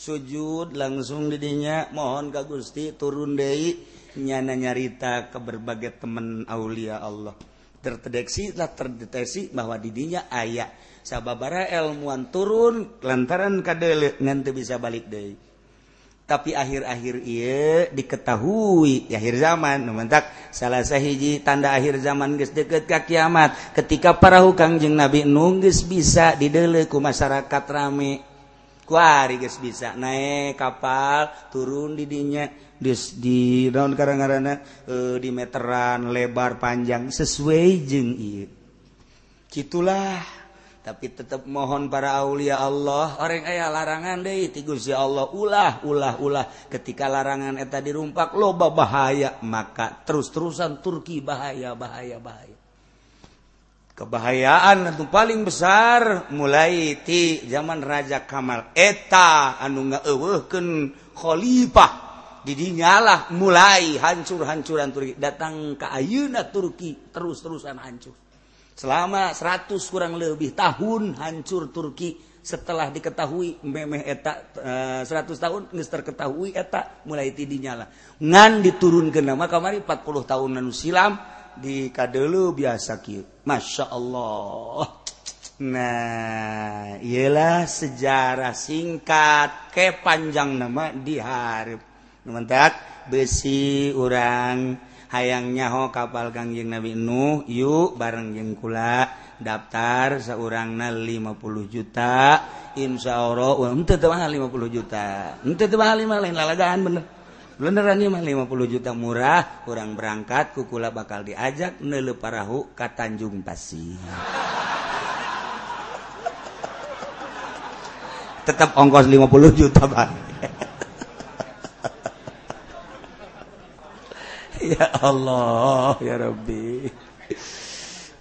Sujud langsung didinya mohon ka Gusti turun deui nyana nyarita ke berbagai teman aulia Allah. Terdeteksi lah terdeteksi bahwa didinya ayah. Sababara ilmuwan turun lantaran kadele nanti bisa balik deui tapi akhir-akhir ia diketahui di akhir zaman. Mementak salah sahiji tanda akhir zaman guys deket ka kiamat. Ketika para hukang jeng nabi nunggis bisa dideleku masyarakat rame. Kuari guys bisa naik kapal turun di dinya. Dus di daun karang-karana e, eh, di meteran lebar panjang sesuai jeng iya gitulah tapi tetap mohon para Aulia Allah. Orang aya larangan De Guya Allah. Ulah ulah ulah. Ketika larangan eta dirumpak loba bahaya. Maka terus-terusan Turki bahaya bahaya bahaya. Kebahayaan itu paling besar mulai ti zaman Raja Kamal. Eta anu ngawehken Khalifah. Didinyalah mulai hancur-hancuran Turki. Datang ke Ayuna Turki terus-terusan hancur. selama 100 kurang lebih tahun hancur Turki. Setelah diketahui memeh etak e, 100 tahun nggak terketahui etak mulai tidinyala ngan diturun ke nama kamari 40 tahun nanu silam di kadelu biasa kieu. Masya Allah. Nah, ialah sejarah singkat ke panjang nama diharap. Numentak besi orang hayang nyaho kapal Kangjeng Nabi Nuh yuk bareng jengkula kula. Daftar seorangna 50 juta. Insya Allah mahal 50 juta. Lain bener. Beneran mah 50 juta murah. Kurang berangkat kukula bakal diajak nelu parahu ke Tanjung Pasir. Tetap ongkos 50 juta bang. <laughs> <laughs> ya Allah ya Rabbi.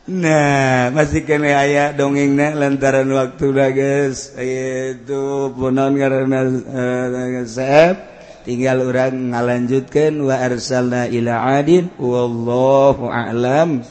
Nah masih kene aya dongeng na lantaran waktu guys. Itu punon karena uh, tinggal orang ngalanjutkan wa arsalna ila adin. Wallahu a'lam.